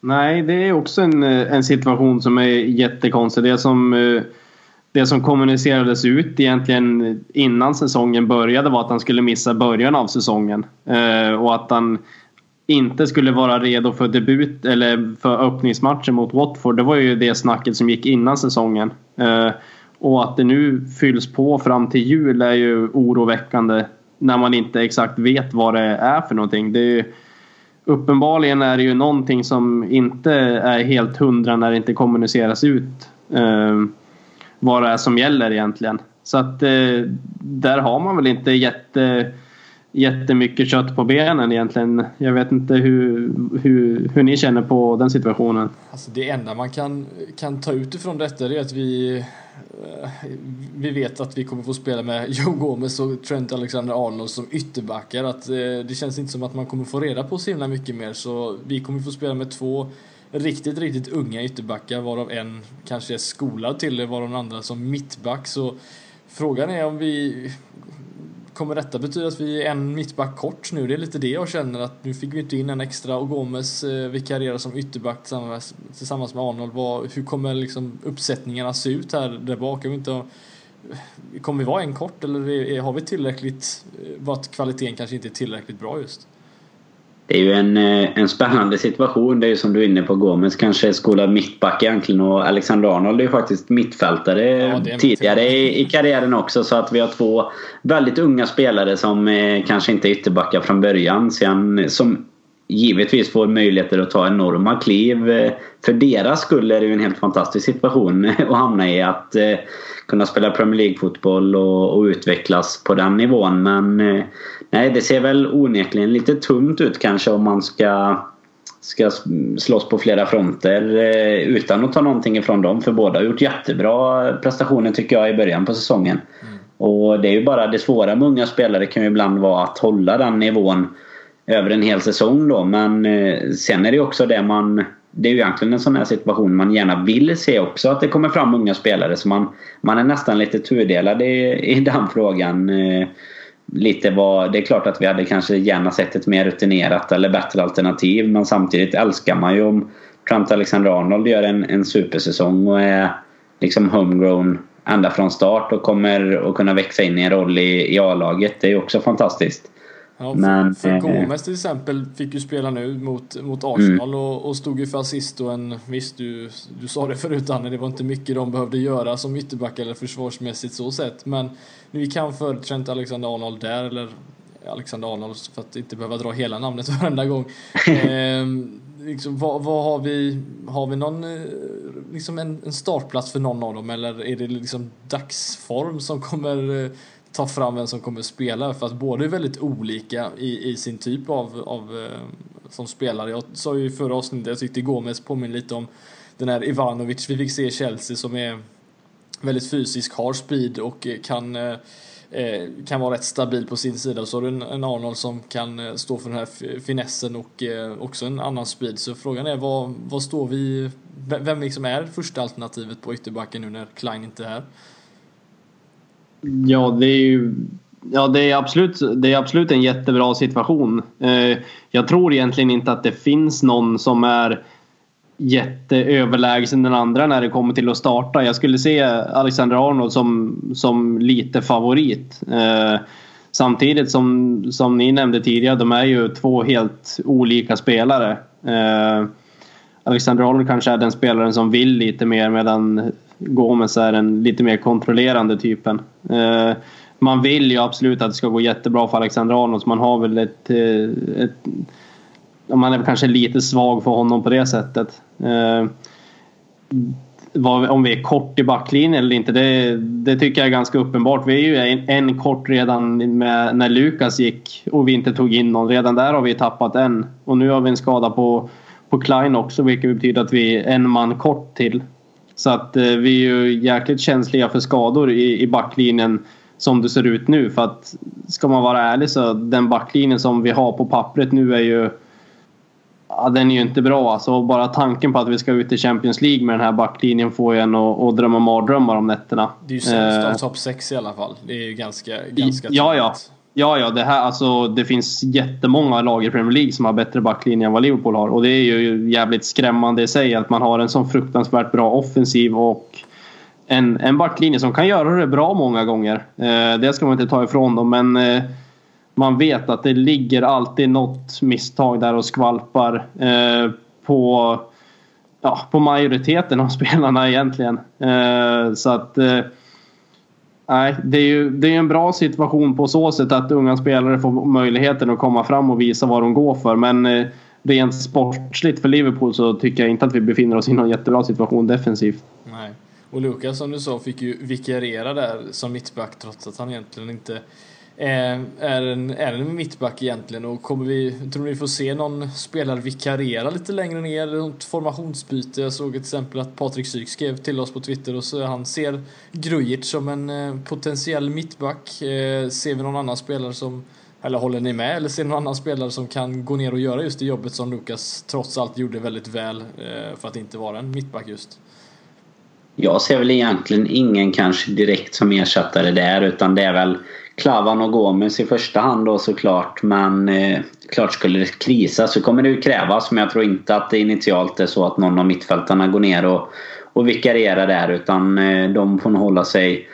Nej, det är också en, eh, en situation som är jättekonstig. Det som, det som kommunicerades ut egentligen innan säsongen började var att han skulle missa början av säsongen. Eh, och att han inte skulle vara redo för debut eller för öppningsmatchen mot Watford. Det var ju det snacket som gick innan säsongen. Eh, och att det nu fylls på fram till jul är ju oroväckande när man inte exakt vet vad det är för någonting. Det är ju, uppenbarligen är det ju någonting som inte är helt hundra när det inte kommuniceras ut eh, vad det är som gäller egentligen. Så att eh, där har man väl inte jätte jättemycket kött på benen egentligen. Jag vet inte hur, hur, hur ni känner på den situationen. Alltså det enda man kan, kan ta utifrån detta är att vi eh, vi vet att vi kommer få spela med Joe Gomez och Trent Alexander-Arnold som ytterbackar. Att eh, det känns inte som att man kommer få reda på så himla mycket mer. Så vi kommer få spela med två riktigt, riktigt unga ytterbackar varav en kanske är skolad till det, varav den andra som mittback. Så frågan är om vi Kommer detta betyda att vi är en mittback kort nu? Det är lite det jag känner att nu fick vi inte in en extra och Gomes eh, vikarierar som ytterback tillsammans, tillsammans med Arnold. Var, hur kommer liksom uppsättningarna se ut här där bak? Jag inte, eh, kommer vi vara en kort eller är, har vi tillräckligt, eh, bara kvaliteten kanske inte är tillräckligt bra just? Det är ju en, eh, en spännande situation. Det är ju som du är inne på. Gomes kanske är skolad mittback egentligen och Alexander Arnold är ju faktiskt mittfältare ja, tidigare i, i, karriären också. Så att vi har två väldigt unga spelare som eh, kanske inte är ytterbackar från början. Sen, som givetvis får möjligheter att ta enorma kliv. Eh, för deras skull är det ju en helt fantastisk situation att hamna i. Att eh, kunna spela Premier League-fotboll och, och, utvecklas på den nivån. Men eh, nej, det ser väl onekligen lite tunt ut kanske om man ska ska slåss på flera fronter utan att ta någonting ifrån dem. För båda har gjort jättebra prestationer tycker jag i början på säsongen. Mm. Och det är ju bara det svåra med unga spelare kan ju ibland vara att hålla den nivån över en hel säsong då. Men eh, sen är det också det man... Det är ju egentligen en sån här situation man gärna vill se också. Att det kommer fram unga spelare. Så man, man är nästan lite tudelad i, i den frågan. Eh, lite vad, det är klart att vi hade kanske gärna sett ett mer rutinerat eller bättre alternativ. Men samtidigt älskar man ju om Trent Alexander-Arnold gör en, en supersäsong och är liksom homegrown ända från start och kommer att kunna växa in i en roll i, i A-laget. Det är ju också fantastiskt. Ja, men, för, för eh, Gomes till exempel fick ju spela nu mot, mot Arsenal mm. och, och stod ju för assist och en, visst du, du sa det förut Anne, det var inte mycket de behövde göra som ytterback eller försvarsmässigt så sett. Men nu gick han för Trent Alexander-Arnold där, eller Alexander-Arnold för att inte behöva dra hela namnet varenda gång. ehm, liksom, vad, vad, har vi, har vi någon, eh, liksom en, en startplats för någon av dem eller är det liksom dagsform som kommer eh, ta fram vem som kommer spela för att båda är väldigt olika i, i sin typ av, av eh, som spelare. Jag sa ju i förra avsnittet, jag tyckte Gomes påminner lite om den här Ivanovic vi fick se i Chelsea som är väldigt fysisk, har speed och eh, kan eh, eh, kan vara rätt stabil på sin sida. Och så har du en, en Arnold som kan eh, stå för den här finessen och också en annan speed. Så frågan är vad, vad står vi, vem liksom är första alternativet på ytterbacken nu när Klein inte är här? Ja, det är ju Ja, det är, absolut, det är absolut en jättebra situation. Eh, jag tror egentligen inte att det finns någon som är jätteöverlägsen den andra när det kommer till att starta. Jag skulle se Alexander Arnold som, som lite favorit. Eh, samtidigt som, som ni nämnde tidigare, de är ju två helt olika spelare. Eh, Alexander Arnold kanske är den spelaren som vill lite mer medan Gomes är den lite mer kontrollerande typen. Eh, man vill ju absolut att det ska gå jättebra för Alexander Arnold så man har väl ett, eh, ett man är kanske lite svag för honom på det sättet. Eh, om vi är kort i backlinjen eller inte, det, det, tycker jag är ganska uppenbart. Vi är ju en, en kort redan med, när Lukas gick och vi inte tog in någon. Redan där har vi tappat en. Och nu har vi en skada på, på Klein också vilket betyder att vi är en man kort till. Så att eh, vi är ju jäkligt känsliga för skador i, i backlinjen som det ser ut nu. För att ska man vara ärlig så den backlinjen som vi har på pappret nu är ju ja, den är ju inte bra. Alltså, bara tanken på att vi ska ut i Champions League med den här backlinjen får ju en att, drömma mardrömmar om nätterna. Det är ju sämst av Eh, topp 6 i alla fall. Det är ju ganska, ganska ja, ja. tydligt. Ja, ja, det, här, alltså, det finns jättemånga lag i Premier League som har bättre backlinje än vad Liverpool har. Och det är ju jävligt skrämmande i sig att man har en sån fruktansvärt bra offensiv och en, en backlinje som kan göra det bra många gånger. Eh, det ska man inte ta ifrån dem, men eh, man vet att det ligger alltid något misstag där och skvalpar eh, på, ja, på majoriteten av spelarna egentligen. Eh, så att... Eh, Nej, det är ju det är en bra situation på så sätt att unga spelare får möjligheten att komma fram och visa vad de går för. Men eh, rent sportsligt för Liverpool så tycker jag inte att vi befinner oss i någon jättebra situation defensivt. Nej. Och Lukas som du sa fick ju vikariera där som mittback trots att han egentligen inte Eh, är, en, är en mittback egentligen. Och kommer vi, tror ni vi får se någon spelare vikariera lite längre ner? Något formationsbyte? Jag såg till exempel att Patrik Syk skrev till oss på Twitter och så han ser Grujic som en eh, potentiell mittback. Eh, ser vi någon annan spelare som eller håller ni med? Eller ser någon annan spelare som kan gå ner och göra just det jobbet som Lukas trots allt gjorde väldigt väl för att inte vara en mittback just? Jag ser väl egentligen ingen kanske direkt som ersättare där utan det är väl Klavan och Gomes i första hand då såklart. Men eh, klart skulle det krisa så kommer det ju krävas. Men jag tror inte att det initialt är så att någon av mittfältarna går ner och, och vikarierar där. Utan eh, de får nog hålla sig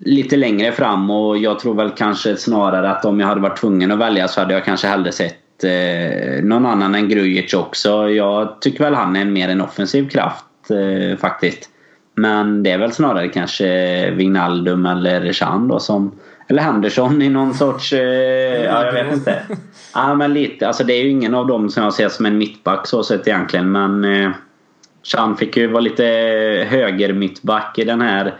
lite längre fram. Och jag tror väl kanske snarare att om jag hade varit tvungen att välja så hade jag kanske hellre sett eh, någon annan än Grujic också. Jag tycker väl han är mer en offensiv kraft eh, faktiskt. Men det är väl snarare kanske Wijnaldum eller Chan då som eller Henderson i någon sorts... Eh, ja, jag vet inte. Ja, men lite. Alltså det är ju ingen av dem som jag ser som en mittback så sett egentligen. Men eh, Chan fick ju vara lite höger mittback i den här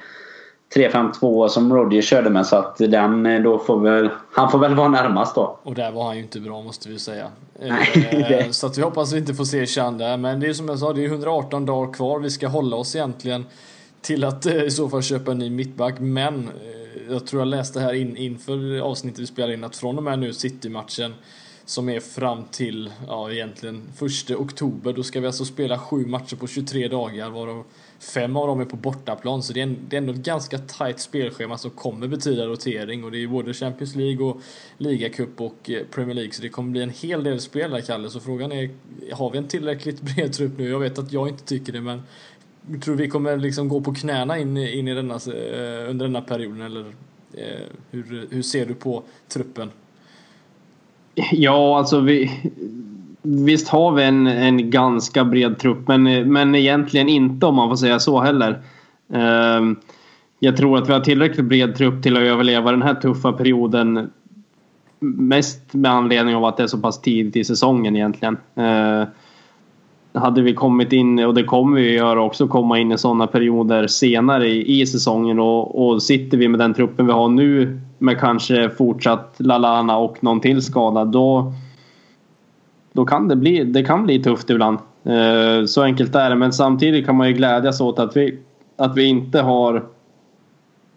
3-5-2 som Rodgers körde med. Så att den eh, då får väl... Han får väl vara närmast då. Och där var han ju inte bra måste vi säga. Nej, Eh, det- Så att vi hoppas vi inte får se Chan där. Men det är som jag sa, det är 118 dagar kvar. Vi ska hålla oss egentligen till att eh, i så fall köpa en ny mittback. Men eh, jag tror jag läste här in, inför avsnittet vi spelar in att från och med nu City-matchen som är fram till, ja egentligen första oktober. Då ska vi alltså spela sju matcher på 23 dagar varav fem av dem är på bortaplan. Så det är, en, det är ändå ett ganska tajt spelschema som kommer betyda rotering. Och det är både Champions League och ligacup och eh, Premier League. Så det kommer bli en hel del spel där Kalle. Så frågan är, har vi en tillräckligt bred trupp nu? Jag vet att jag inte tycker det men jag tror vi kommer liksom gå på knäna in, in i denna, eh, under denna perioden eller eh, hur, hur ser du på truppen? Ja, alltså vi... Visst har vi en, en ganska bred trupp men, men egentligen inte om man får säga så heller. Ehm, jag tror att vi har tillräckligt bred trupp till att överleva den här tuffa perioden. Mest med anledning av att det är så pass tidigt i säsongen egentligen. Ehm, hade vi kommit in, och det kommer vi göra också, komma in i sådana perioder senare i, i säsongen och, och sitter vi med den truppen vi har nu med kanske fortsatt Lalana och någon till skadad då då kan det bli, det kan bli tufft ibland. Eh, Så enkelt är det. Men samtidigt kan man ju glädjas åt att vi, att vi inte har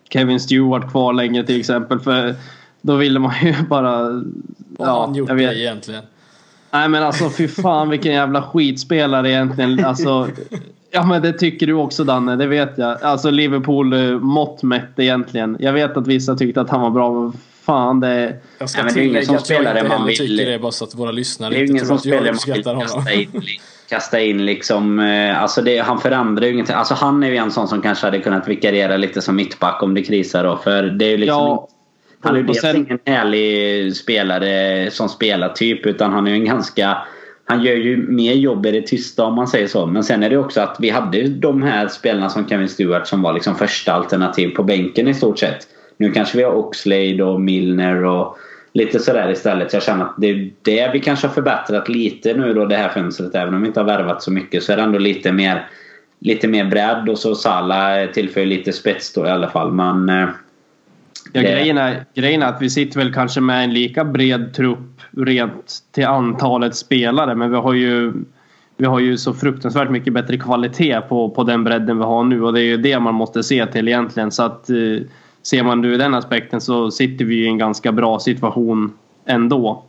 Kevin Stewart kvar längre till exempel. För då ville man ju bara... Vad har han gjort jag vet. det egentligen? Nej men alltså fy fan vilken jävla skitspelare egentligen. Alltså, ja men det tycker du också Danne, det vet jag. Alltså Liverpool eh, mått mätt egentligen. Jag vet att vissa tyckte att han var bra fan det... Jag ska Nej, men det är ingen tillägga som att jag spelar inte det man vill- tycker det bara så att våra lyssnare Det är ingen tror som att jag spelar man uppskattar vill honom. kasta in, kasta in liksom... eh, Alltså det, han förändrar ju ingenting. Alltså han är ju en sån som kanske hade kunnat vikariera lite som mittback om det krisar då. För det är ju liksom... Ja, Han är ju dels ingen härlig spelare som spelar typ utan han är ju en ganska... Han gör ju mer jobb i det tysta om man säger så. Men sen är det också att vi hade ju de här spelarna som Kevin Stewart som var liksom första alternativ på bänken i stort sett. Nu kanske vi har Oxlade och Milner och lite sådär istället. Jag känner att det är det vi kanske har förbättrat lite nu då det här fönstret. Även om vi inte har värvat så mycket så är det ändå lite mer, lite mer bredd och så Salah tillför lite spets då i alla fall. Men... eh, Ja, grejen, är, grejen är att vi sitter väl kanske med en lika bred trupp rent till antalet spelare men vi har ju vi har ju så fruktansvärt mycket bättre kvalitet på, på den bredden vi har nu och det är ju det man måste se till egentligen. Så att eh, ser man nu den aspekten så sitter vi i en ganska bra situation ändå.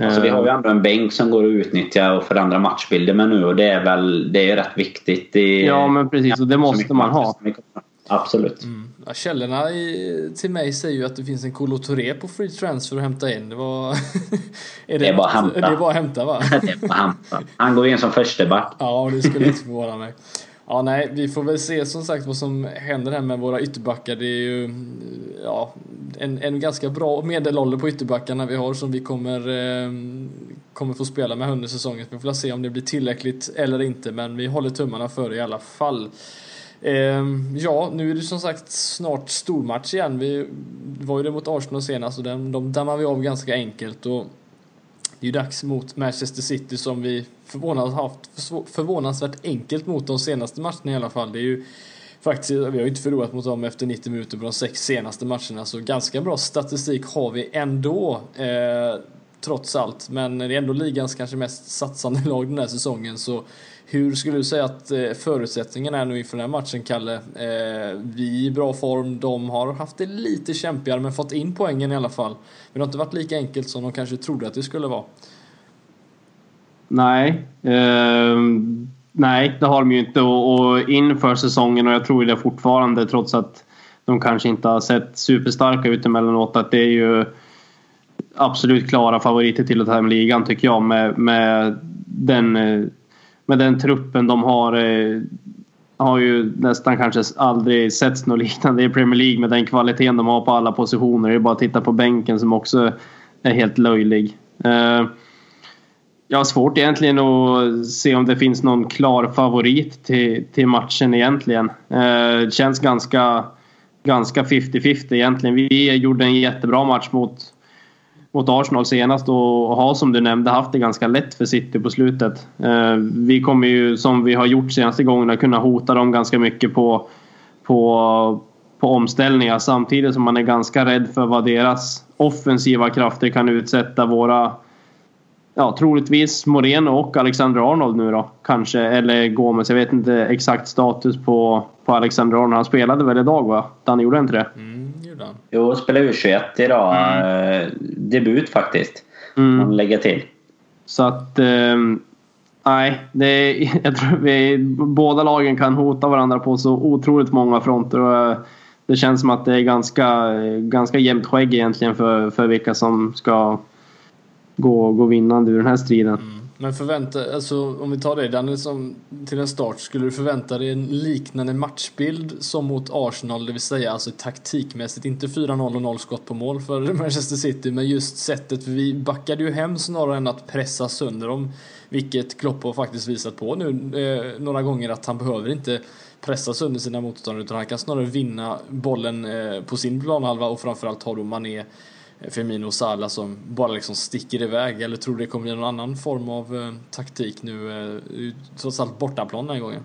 Alltså, vi har ju ändå en bänk som går att utnyttja och förändra matchbilder med nu och det är väl det är rätt viktigt. Det, ja men precis och det måste man ha. Absolut. Mm. Ja, källorna i, till mig säger ju att det finns en Kolo Touré på free transfer att hämta in. Det var... är det, det är bara att hämta. Det är bara att hämta va? det är bara hämta. Han går in som första back. ja, det skulle inte förvåna mig. Ja, nej, vi får väl se som sagt vad som händer här med våra ytterbackar. Det är ju ja, en, en ganska bra medelålder på ytterbackarna vi har som vi kommer, eh, kommer få spela med under säsongen. Vi får se om det blir tillräckligt eller inte, men vi håller tummarna för det i alla fall. Eh, ja, nu är det som sagt snart stormatch igen. Vi var ju det mot Arsenal senast och den, de dammar vi av ganska enkelt. Och det är ju dags mot Manchester City som vi förvånansvärt, haft förvånansvärt enkelt mot de senaste matcherna i alla fall. Det är ju faktiskt, vi har ju inte förlorat mot dem efter 90 minuter på de sex senaste matcherna så ganska bra statistik har vi ändå. Eh, trots allt, men det är ändå ligans kanske mest satsande lag den här säsongen så hur skulle du säga att eh, förutsättningarna är nu inför den här matchen, Kalle? Eh, vi är i bra form, de har haft det lite kämpigare men fått in poängen i alla fall. Men det har inte varit lika enkelt som de kanske trodde att det skulle vara. Nej, eh, nej det har de ju inte och, och inför säsongen och jag tror det fortfarande trots att de kanske inte har sett superstarka ut emellanåt att det är ju absolut klara favoriter till att ta hem ligan tycker jag med, med den eh, med den truppen de har eh, har ju nästan kanske aldrig setts något liknande i Premier League med den kvaliteten de har på alla positioner. Det är bara att titta på bänken som också är helt löjlig. Eh, jag har svårt egentligen att se om det finns någon klar favorit till, till matchen egentligen. Det känns ganska ganska 50-50 egentligen. Vi gjorde en jättebra match mot mot Arsenal senast och har som du nämnde haft det ganska lätt för City på slutet. Eh, vi kommer ju som vi har gjort senaste gångerna kunna hota dem ganska mycket på, på, på omställningar samtidigt som man är ganska rädd för vad deras offensiva krafter kan utsätta våra Ja, troligtvis Moreno och Alexander Arnold nu då. Kanske. Eller Gomes. Jag vet inte exakt status på, på Alexander Arnold. Han spelade väl idag va? Han gjorde inte det? Mm han. Jo, spelade U21 idag. Mm. Debut faktiskt. Mm. Man lägger till. Så att... Eh, nej, det jag tror vi, båda lagen kan hota varandra på så otroligt många fronter. Och, eh, det känns som att det är ganska, ganska jämnt skägg egentligen för, för vilka som ska gå, gå vinnande ur den här striden. Mm. Men förvänta, alltså om vi tar dig, Danny, som till en start, skulle du förvänta dig en liknande matchbild som mot Arsenal, det vill säga alltså taktikmässigt, inte 4-0 och 0 skott på mål för Manchester City, men just sättet, för vi backade ju hem snarare än att pressa sönder dem, vilket Klopp har faktiskt visat på nu eh, några gånger att han behöver inte pressa sönder sina motståndare utan han kan snarare vinna bollen eh, på sin planhalva och framförallt har då Mané Firmino och Salah som bara liksom sticker iväg? Eller tror du det kommer bli någon annan form av eh, taktik nu? Eh, trots allt bortaplan den här gången.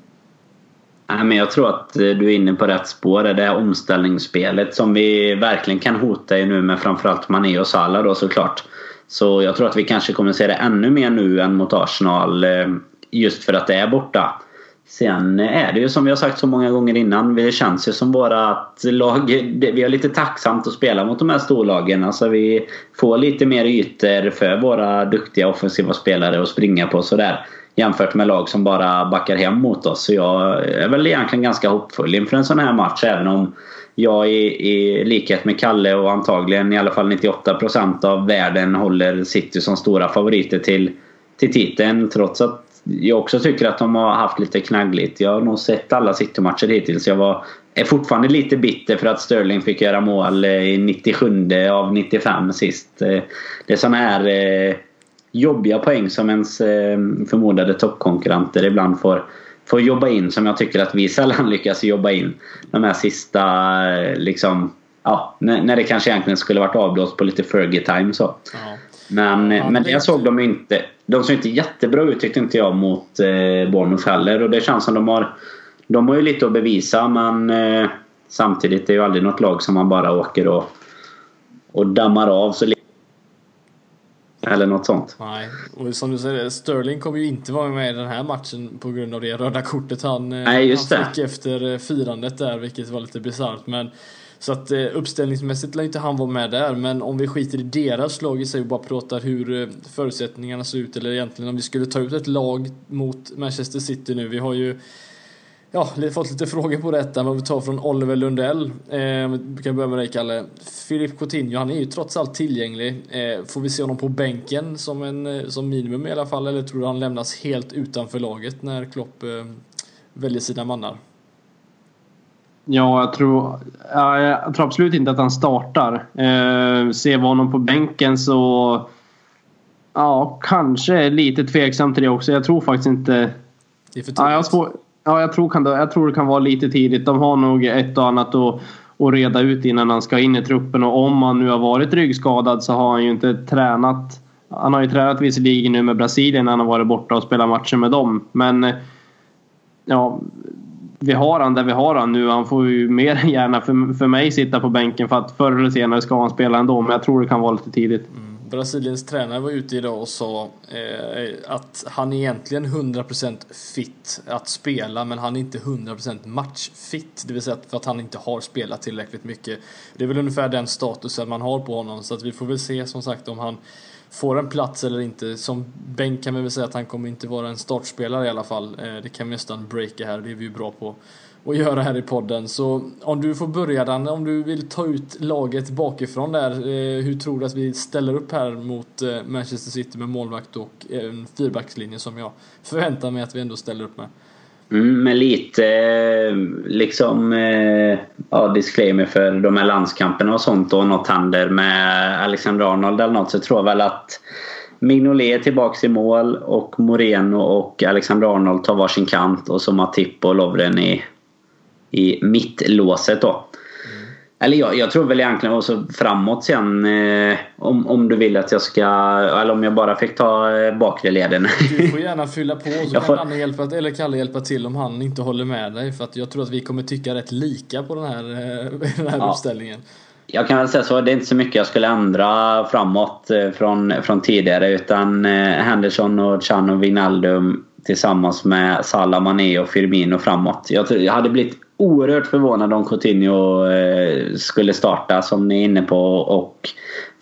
Nej, men jag tror att eh, du är inne på rätt spår. Det här omställningsspelet som vi verkligen kan hota i nu med framförallt Mané och Salah då såklart. Så jag tror att vi kanske kommer se det ännu mer nu än mot Arsenal. Eh, just för att det är borta. Sen är det ju som vi har sagt så många gånger innan. Det känns ju som att lag. Vi har lite tacksamt att spela mot de här storlagen. Alltså vi får lite mer ytor för våra duktiga offensiva spelare att springa på sådär. Jämfört med lag som bara backar hem mot oss. Så jag är väl egentligen ganska hoppfull inför en sån här match. Även om jag i, i likhet med Kalle och antagligen i alla fall 98% av världen håller City som stora favoriter till, till titeln. Trots att jag också tycker att de har haft lite knaggligt. Jag har nog sett alla City-matcher hittills. Jag var, är fortfarande lite bitter för att Sterling fick göra mål eh, i 97 av 95 sist. Eh, det är sådana här eh, jobbiga poäng som ens förmodade toppkonkurrenter ibland får, får jobba in som jag tycker att vi sällan lyckas jobba in. De här sista liksom Ja, när, det kanske egentligen skulle varit avblåst på lite Fergie-time så. Ja. Men, ja, men det såg de inte. De såg inte jättebra ut tyckte inte jag mot eh, Bournemouth heller. Och det känns som de har... De har ju lite att bevisa men eh, samtidigt är det ju aldrig något lag som man bara åker och, och dammar av. Så eller något sånt. Nej, och som du säger, Sterling kommer ju inte vara med i den här matchen på grund av det röda kortet han, eh, Nej, han fick efter eh, firandet där, vilket var lite bisarrt. Men så att eh, uppställningsmässigt lär inte han vara med där, men om vi skiter i deras lag i sig och bara pratar hur eh, förutsättningarna ser ut, eller egentligen om vi skulle ta ut ett lag mot Manchester City nu. Vi har ju Ja, fått lite frågor på detta, vad vi tar från Oliver Lundell. Eh, vi kan börja med dig Kalle. Filip Coutinho, han är ju trots allt tillgänglig. Eh, får vi se honom på bänken som, en, eh, som minimum i alla fall, eller tror du han lämnas helt utanför laget när Klopp eh, väljer sina mannar? Ja, jag tror, ja, jag tror absolut inte att han startar. Eh, ser vi honom på bänken så... Ja, kanske lite tveksam till det också. Jag tror faktiskt inte... Det är för ja, jag, svår, ja, jag, tror kan, jag tror det kan vara lite tidigt. De har nog ett och annat att, att reda ut innan han ska in i truppen. Och om han nu har varit ryggskadad så har han ju inte tränat. Han har ju tränat visserligen nu med Brasilien när han har varit borta och spelat matcher med dem. Men ja, vi har han där vi har han nu. Han får ju mer än gärna för, för mig sitta på bänken för att förr eller senare ska han spela ändå. Men jag tror det kan vara lite tidigt. Mm. Brasiliens tränare var ute idag och sa eh, att han är egentligen 100% fit att spela men han är inte 100% matchfit. Det vill säga för att han inte har spelat tillräckligt mycket. Det är väl ungefär den statusen man har på honom så att vi får väl se som sagt om han får en plats eller inte. Som bänk kan man väl säga att han kommer inte vara en startspelare i alla fall. Eh, det kan vi nästan breaka här, det är vi ju bra på att göra här i podden. Så om du får börja Danne, om du vill ta ut laget bakifrån där. Eh, hur tror du att vi ställer upp här mot eh, Manchester City med målvakt och en fyrbackslinje som jag förväntar mig att vi ändå ställer upp med? Mm, med lite eh, liksom eh, ja, disclaimer för de här landskamperna och sånt och något händer med Alexander Arnold eller något så tror jag väl att Mignolet är tillbaks i mål och Moreno och Alexander Arnold tar varsin kant och så Matip och Lovren i, i mittlåset då. Eller jag, jag tror väl egentligen också framåt sen eh, om, om du vill att jag ska eller om jag bara fick ta eh, bakre leden. Du får gärna fylla på så jag kan får... hjälpa, eller Kalle hjälpa till om han inte håller med dig för att jag tror att vi kommer tycka rätt lika på den här, eh, den här ja. uppställningen. Jag kan väl säga så, det är inte så mycket jag skulle ändra framåt eh, från, från tidigare utan Henderson och Chan och Wijnaldum tillsammans med Salah, Mané och Firmino framåt. Jag, jag hade blivit oerhört förvånad om Coutinho eh, skulle starta som ni är inne på och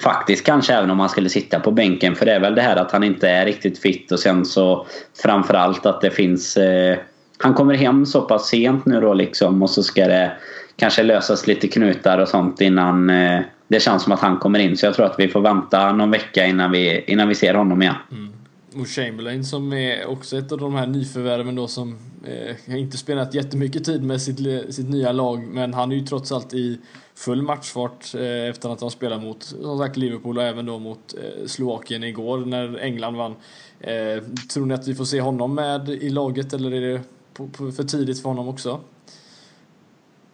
faktiskt kanske även om han skulle sitta på bänken för det är väl det här att han inte är riktigt fit och sen så framförallt att det finns eh, han kommer hem så pass sent nu då liksom och så ska det kanske lösas lite knutar och sånt innan eh, det känns som att han kommer in. Så jag tror att vi får vänta någon vecka innan vi, innan vi ser honom igen. Mm och Chamberlain som är också ett av de här nyförvärven då som eh, inte spelat jättemycket tid med sitt, sitt nya lag men han är ju trots allt i full matchfart eh, efter att han spelat mot som sagt Liverpool och även då mot eh, Slovakien igår när England vann. Eh, tror ni att vi får se honom med i laget eller är det på, på, för tidigt för honom också?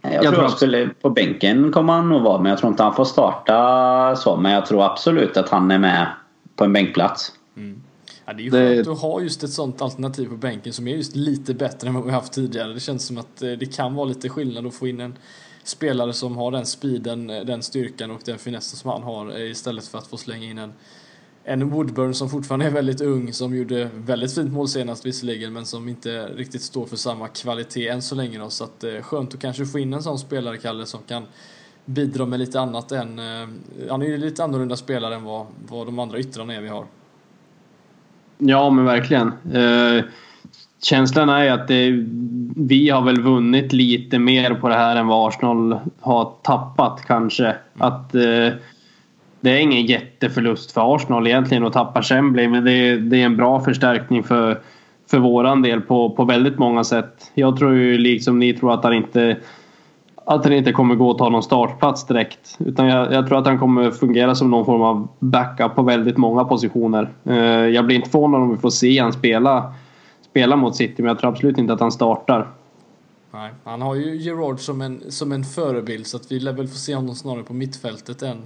Jag, jag tror han skulle, på bänken kommer han nog vara men jag tror inte han får starta så men jag tror absolut att han är med på en bänkplats. Mm. Ja, det är ju det... skönt att ha just ett sånt alternativ på bänken som är just lite bättre än vad vi haft tidigare. Det känns som att eh, det kan vara lite skillnad att få in en spelare som har den speeden, eh, den styrkan och den finessen som han har eh, istället för att få slänga in en en Woodburn som fortfarande är väldigt ung, som gjorde väldigt fint mål senast visserligen, men som inte riktigt står för samma kvalitet än så länge då. Så att eh, skönt att kanske få in en sån spelare, Kalle, som kan bidra med lite annat än... Eh, han är ju lite annorlunda spelare än vad, vad de andra yttrarna är vi har. Ja, men verkligen. Eh, känslan är att det, vi har väl vunnit lite mer på det här än vad Arsenal har tappat kanske. Att eh, det är ingen jätteförlust för Arsenal egentligen att tappa Chamberlain men det är, det är en bra förstärkning för, för våran del på, på väldigt många sätt. Jag tror ju liksom ni tror att han inte att han inte kommer gå och ta någon startplats direkt. Utan jag, jag, tror att han kommer fungera som någon form av backup på väldigt många positioner. Eh, jag blir inte förvånad om vi får se han spela, spela mot City men jag tror absolut inte att han startar. Nej, han har ju Gerard som en, som en förebild så att vi lär väl få se honom snarare på mittfältet än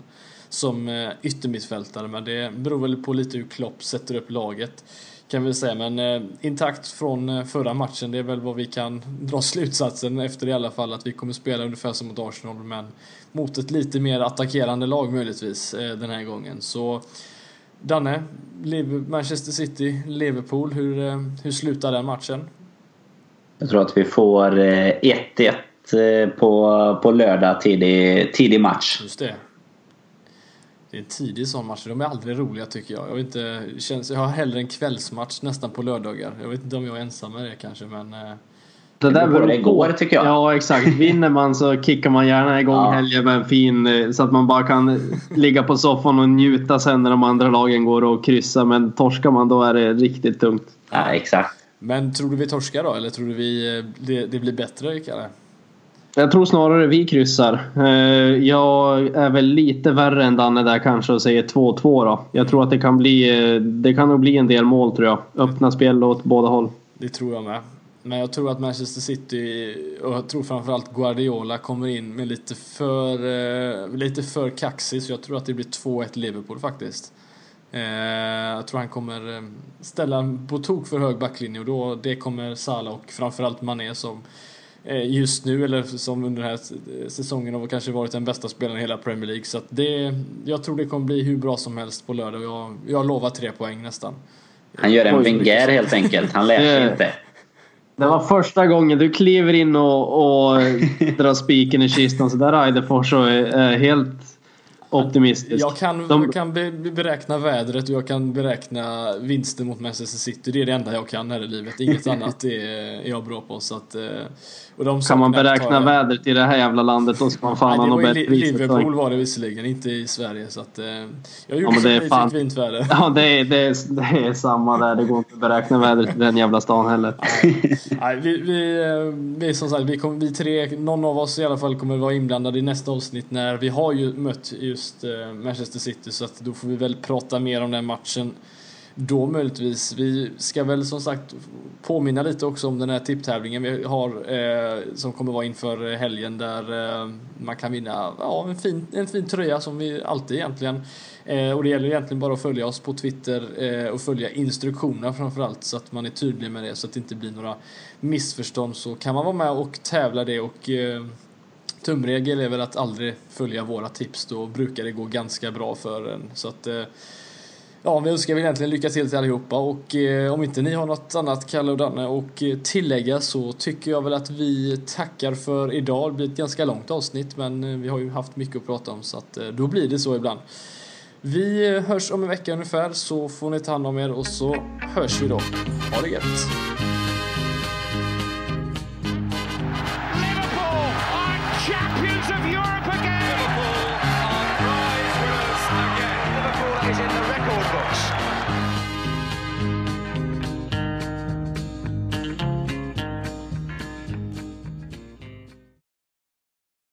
som eh, yttermittfältare. Men det beror väl på lite hur Klopp sätter upp laget kan vi säga. Men eh, intakt från eh, förra matchen, det är väl vad vi kan dra slutsatsen efter i alla fall att vi kommer spela ungefär som mot Arsenal men mot ett lite mer attackerande lag möjligtvis eh, den här gången. Så Danne, Manchester City, Liverpool, hur, eh, hur slutar den matchen? Jag tror att vi får 1-1 eh, på, på lördag tidig, tidig match. Just det. Det är en tidig match. De är aldrig roliga tycker jag. Jag, vet inte, känns, jag har hellre en kvällsmatch nästan på lördagar. Jag vet inte om jag är ensam med det kanske men... eh, Det där beror det igår, tycker jag. Ja exakt. Vinner man så kickar man gärna igång Ja. helgen med en fin eh, så att man bara kan ligga på soffan och njuta sen när de andra lagen går och kryssar. Men torskar man då är det riktigt tungt. Ja, exakt. Men tror du vi torskar då? Eller tror du vi, eh, det, det blir bättre Kalle? Jag tror snarare vi kryssar. Eh, jag är väl lite värre än Danne där kanske och säger 2-2 då. Jag tror att det kan bli, eh, det kan nog bli en del mål tror jag. Öppna spel åt båda håll. Det tror jag med. Men jag tror att Manchester City och jag tror framförallt Guardiola kommer in med lite för, eh, lite för kaxig så jag tror att det blir 2-1 Liverpool faktiskt. Jag tror han kommer ställa en på tok för hög backlinje och då det kommer Salah och framförallt Mané som just nu eller som under den här s- säsongen har kanske varit den bästa spelaren i hela Premier League. Så att det, jag tror det kommer bli hur bra som helst på lördag jag, jag lovar tre poäng nästan. Han gör en Wenger helt enkelt. Han lär sig inte. Det var första gången du kliver in och, och drar spiken i kistan så där Eidefors och är helt optimistisk. Jag kan, De- jag kan be, beräkna vädret och jag kan beräkna vinsten mot Manchester City. Det är det enda jag kan här i livet. Inget annat är, är jag bra på. Så att, eh, och de Kan man beräkna jag- vädret i det här jävla landet då ska man fan ha något bättre. Liverpool var det visserligen, inte i Sverige. Så att, eh, jag gjorde men det är fan- fint väder. Ja, det är, det, är, det är samma där. Det går inte att beräkna vädret i den jävla stan heller. Nej, vi, vi, eh, vi, som sagt, vi, kommer, vi tre, någon av oss i alla fall kommer vara inblandade i nästa avsnitt när vi har ju mött just eh, Manchester City så att då får vi väl prata mer om den matchen då möjligtvis. Vi ska väl som sagt påminna lite också om den här tipptävlingen vi har eh, som kommer vara inför helgen där eh, man kan vinna ja, en, fin, en fin tröja som vi alltid egentligen. Eh, och det gäller egentligen bara att följa oss på Twitter eh, och följa instruktionerna framförallt så att man är tydlig med det så att det inte blir några missförstånd så kan man vara med och tävla det och eh, tumregel är väl att aldrig följa våra tips då brukar det gå ganska bra för en så att eh, Ja, vi önskar väl egentligen lycka till till allihopa och eh, om inte ni har något annat Kalle och Danne och eh, tillägga så tycker jag väl att vi tackar för idag. Det blir ett ganska långt avsnitt men vi har ju haft mycket att prata om så att då blir det så ibland. Vi hörs om en vecka ungefär så får ni ta hand om er och så hörs vi då. Ha det gött!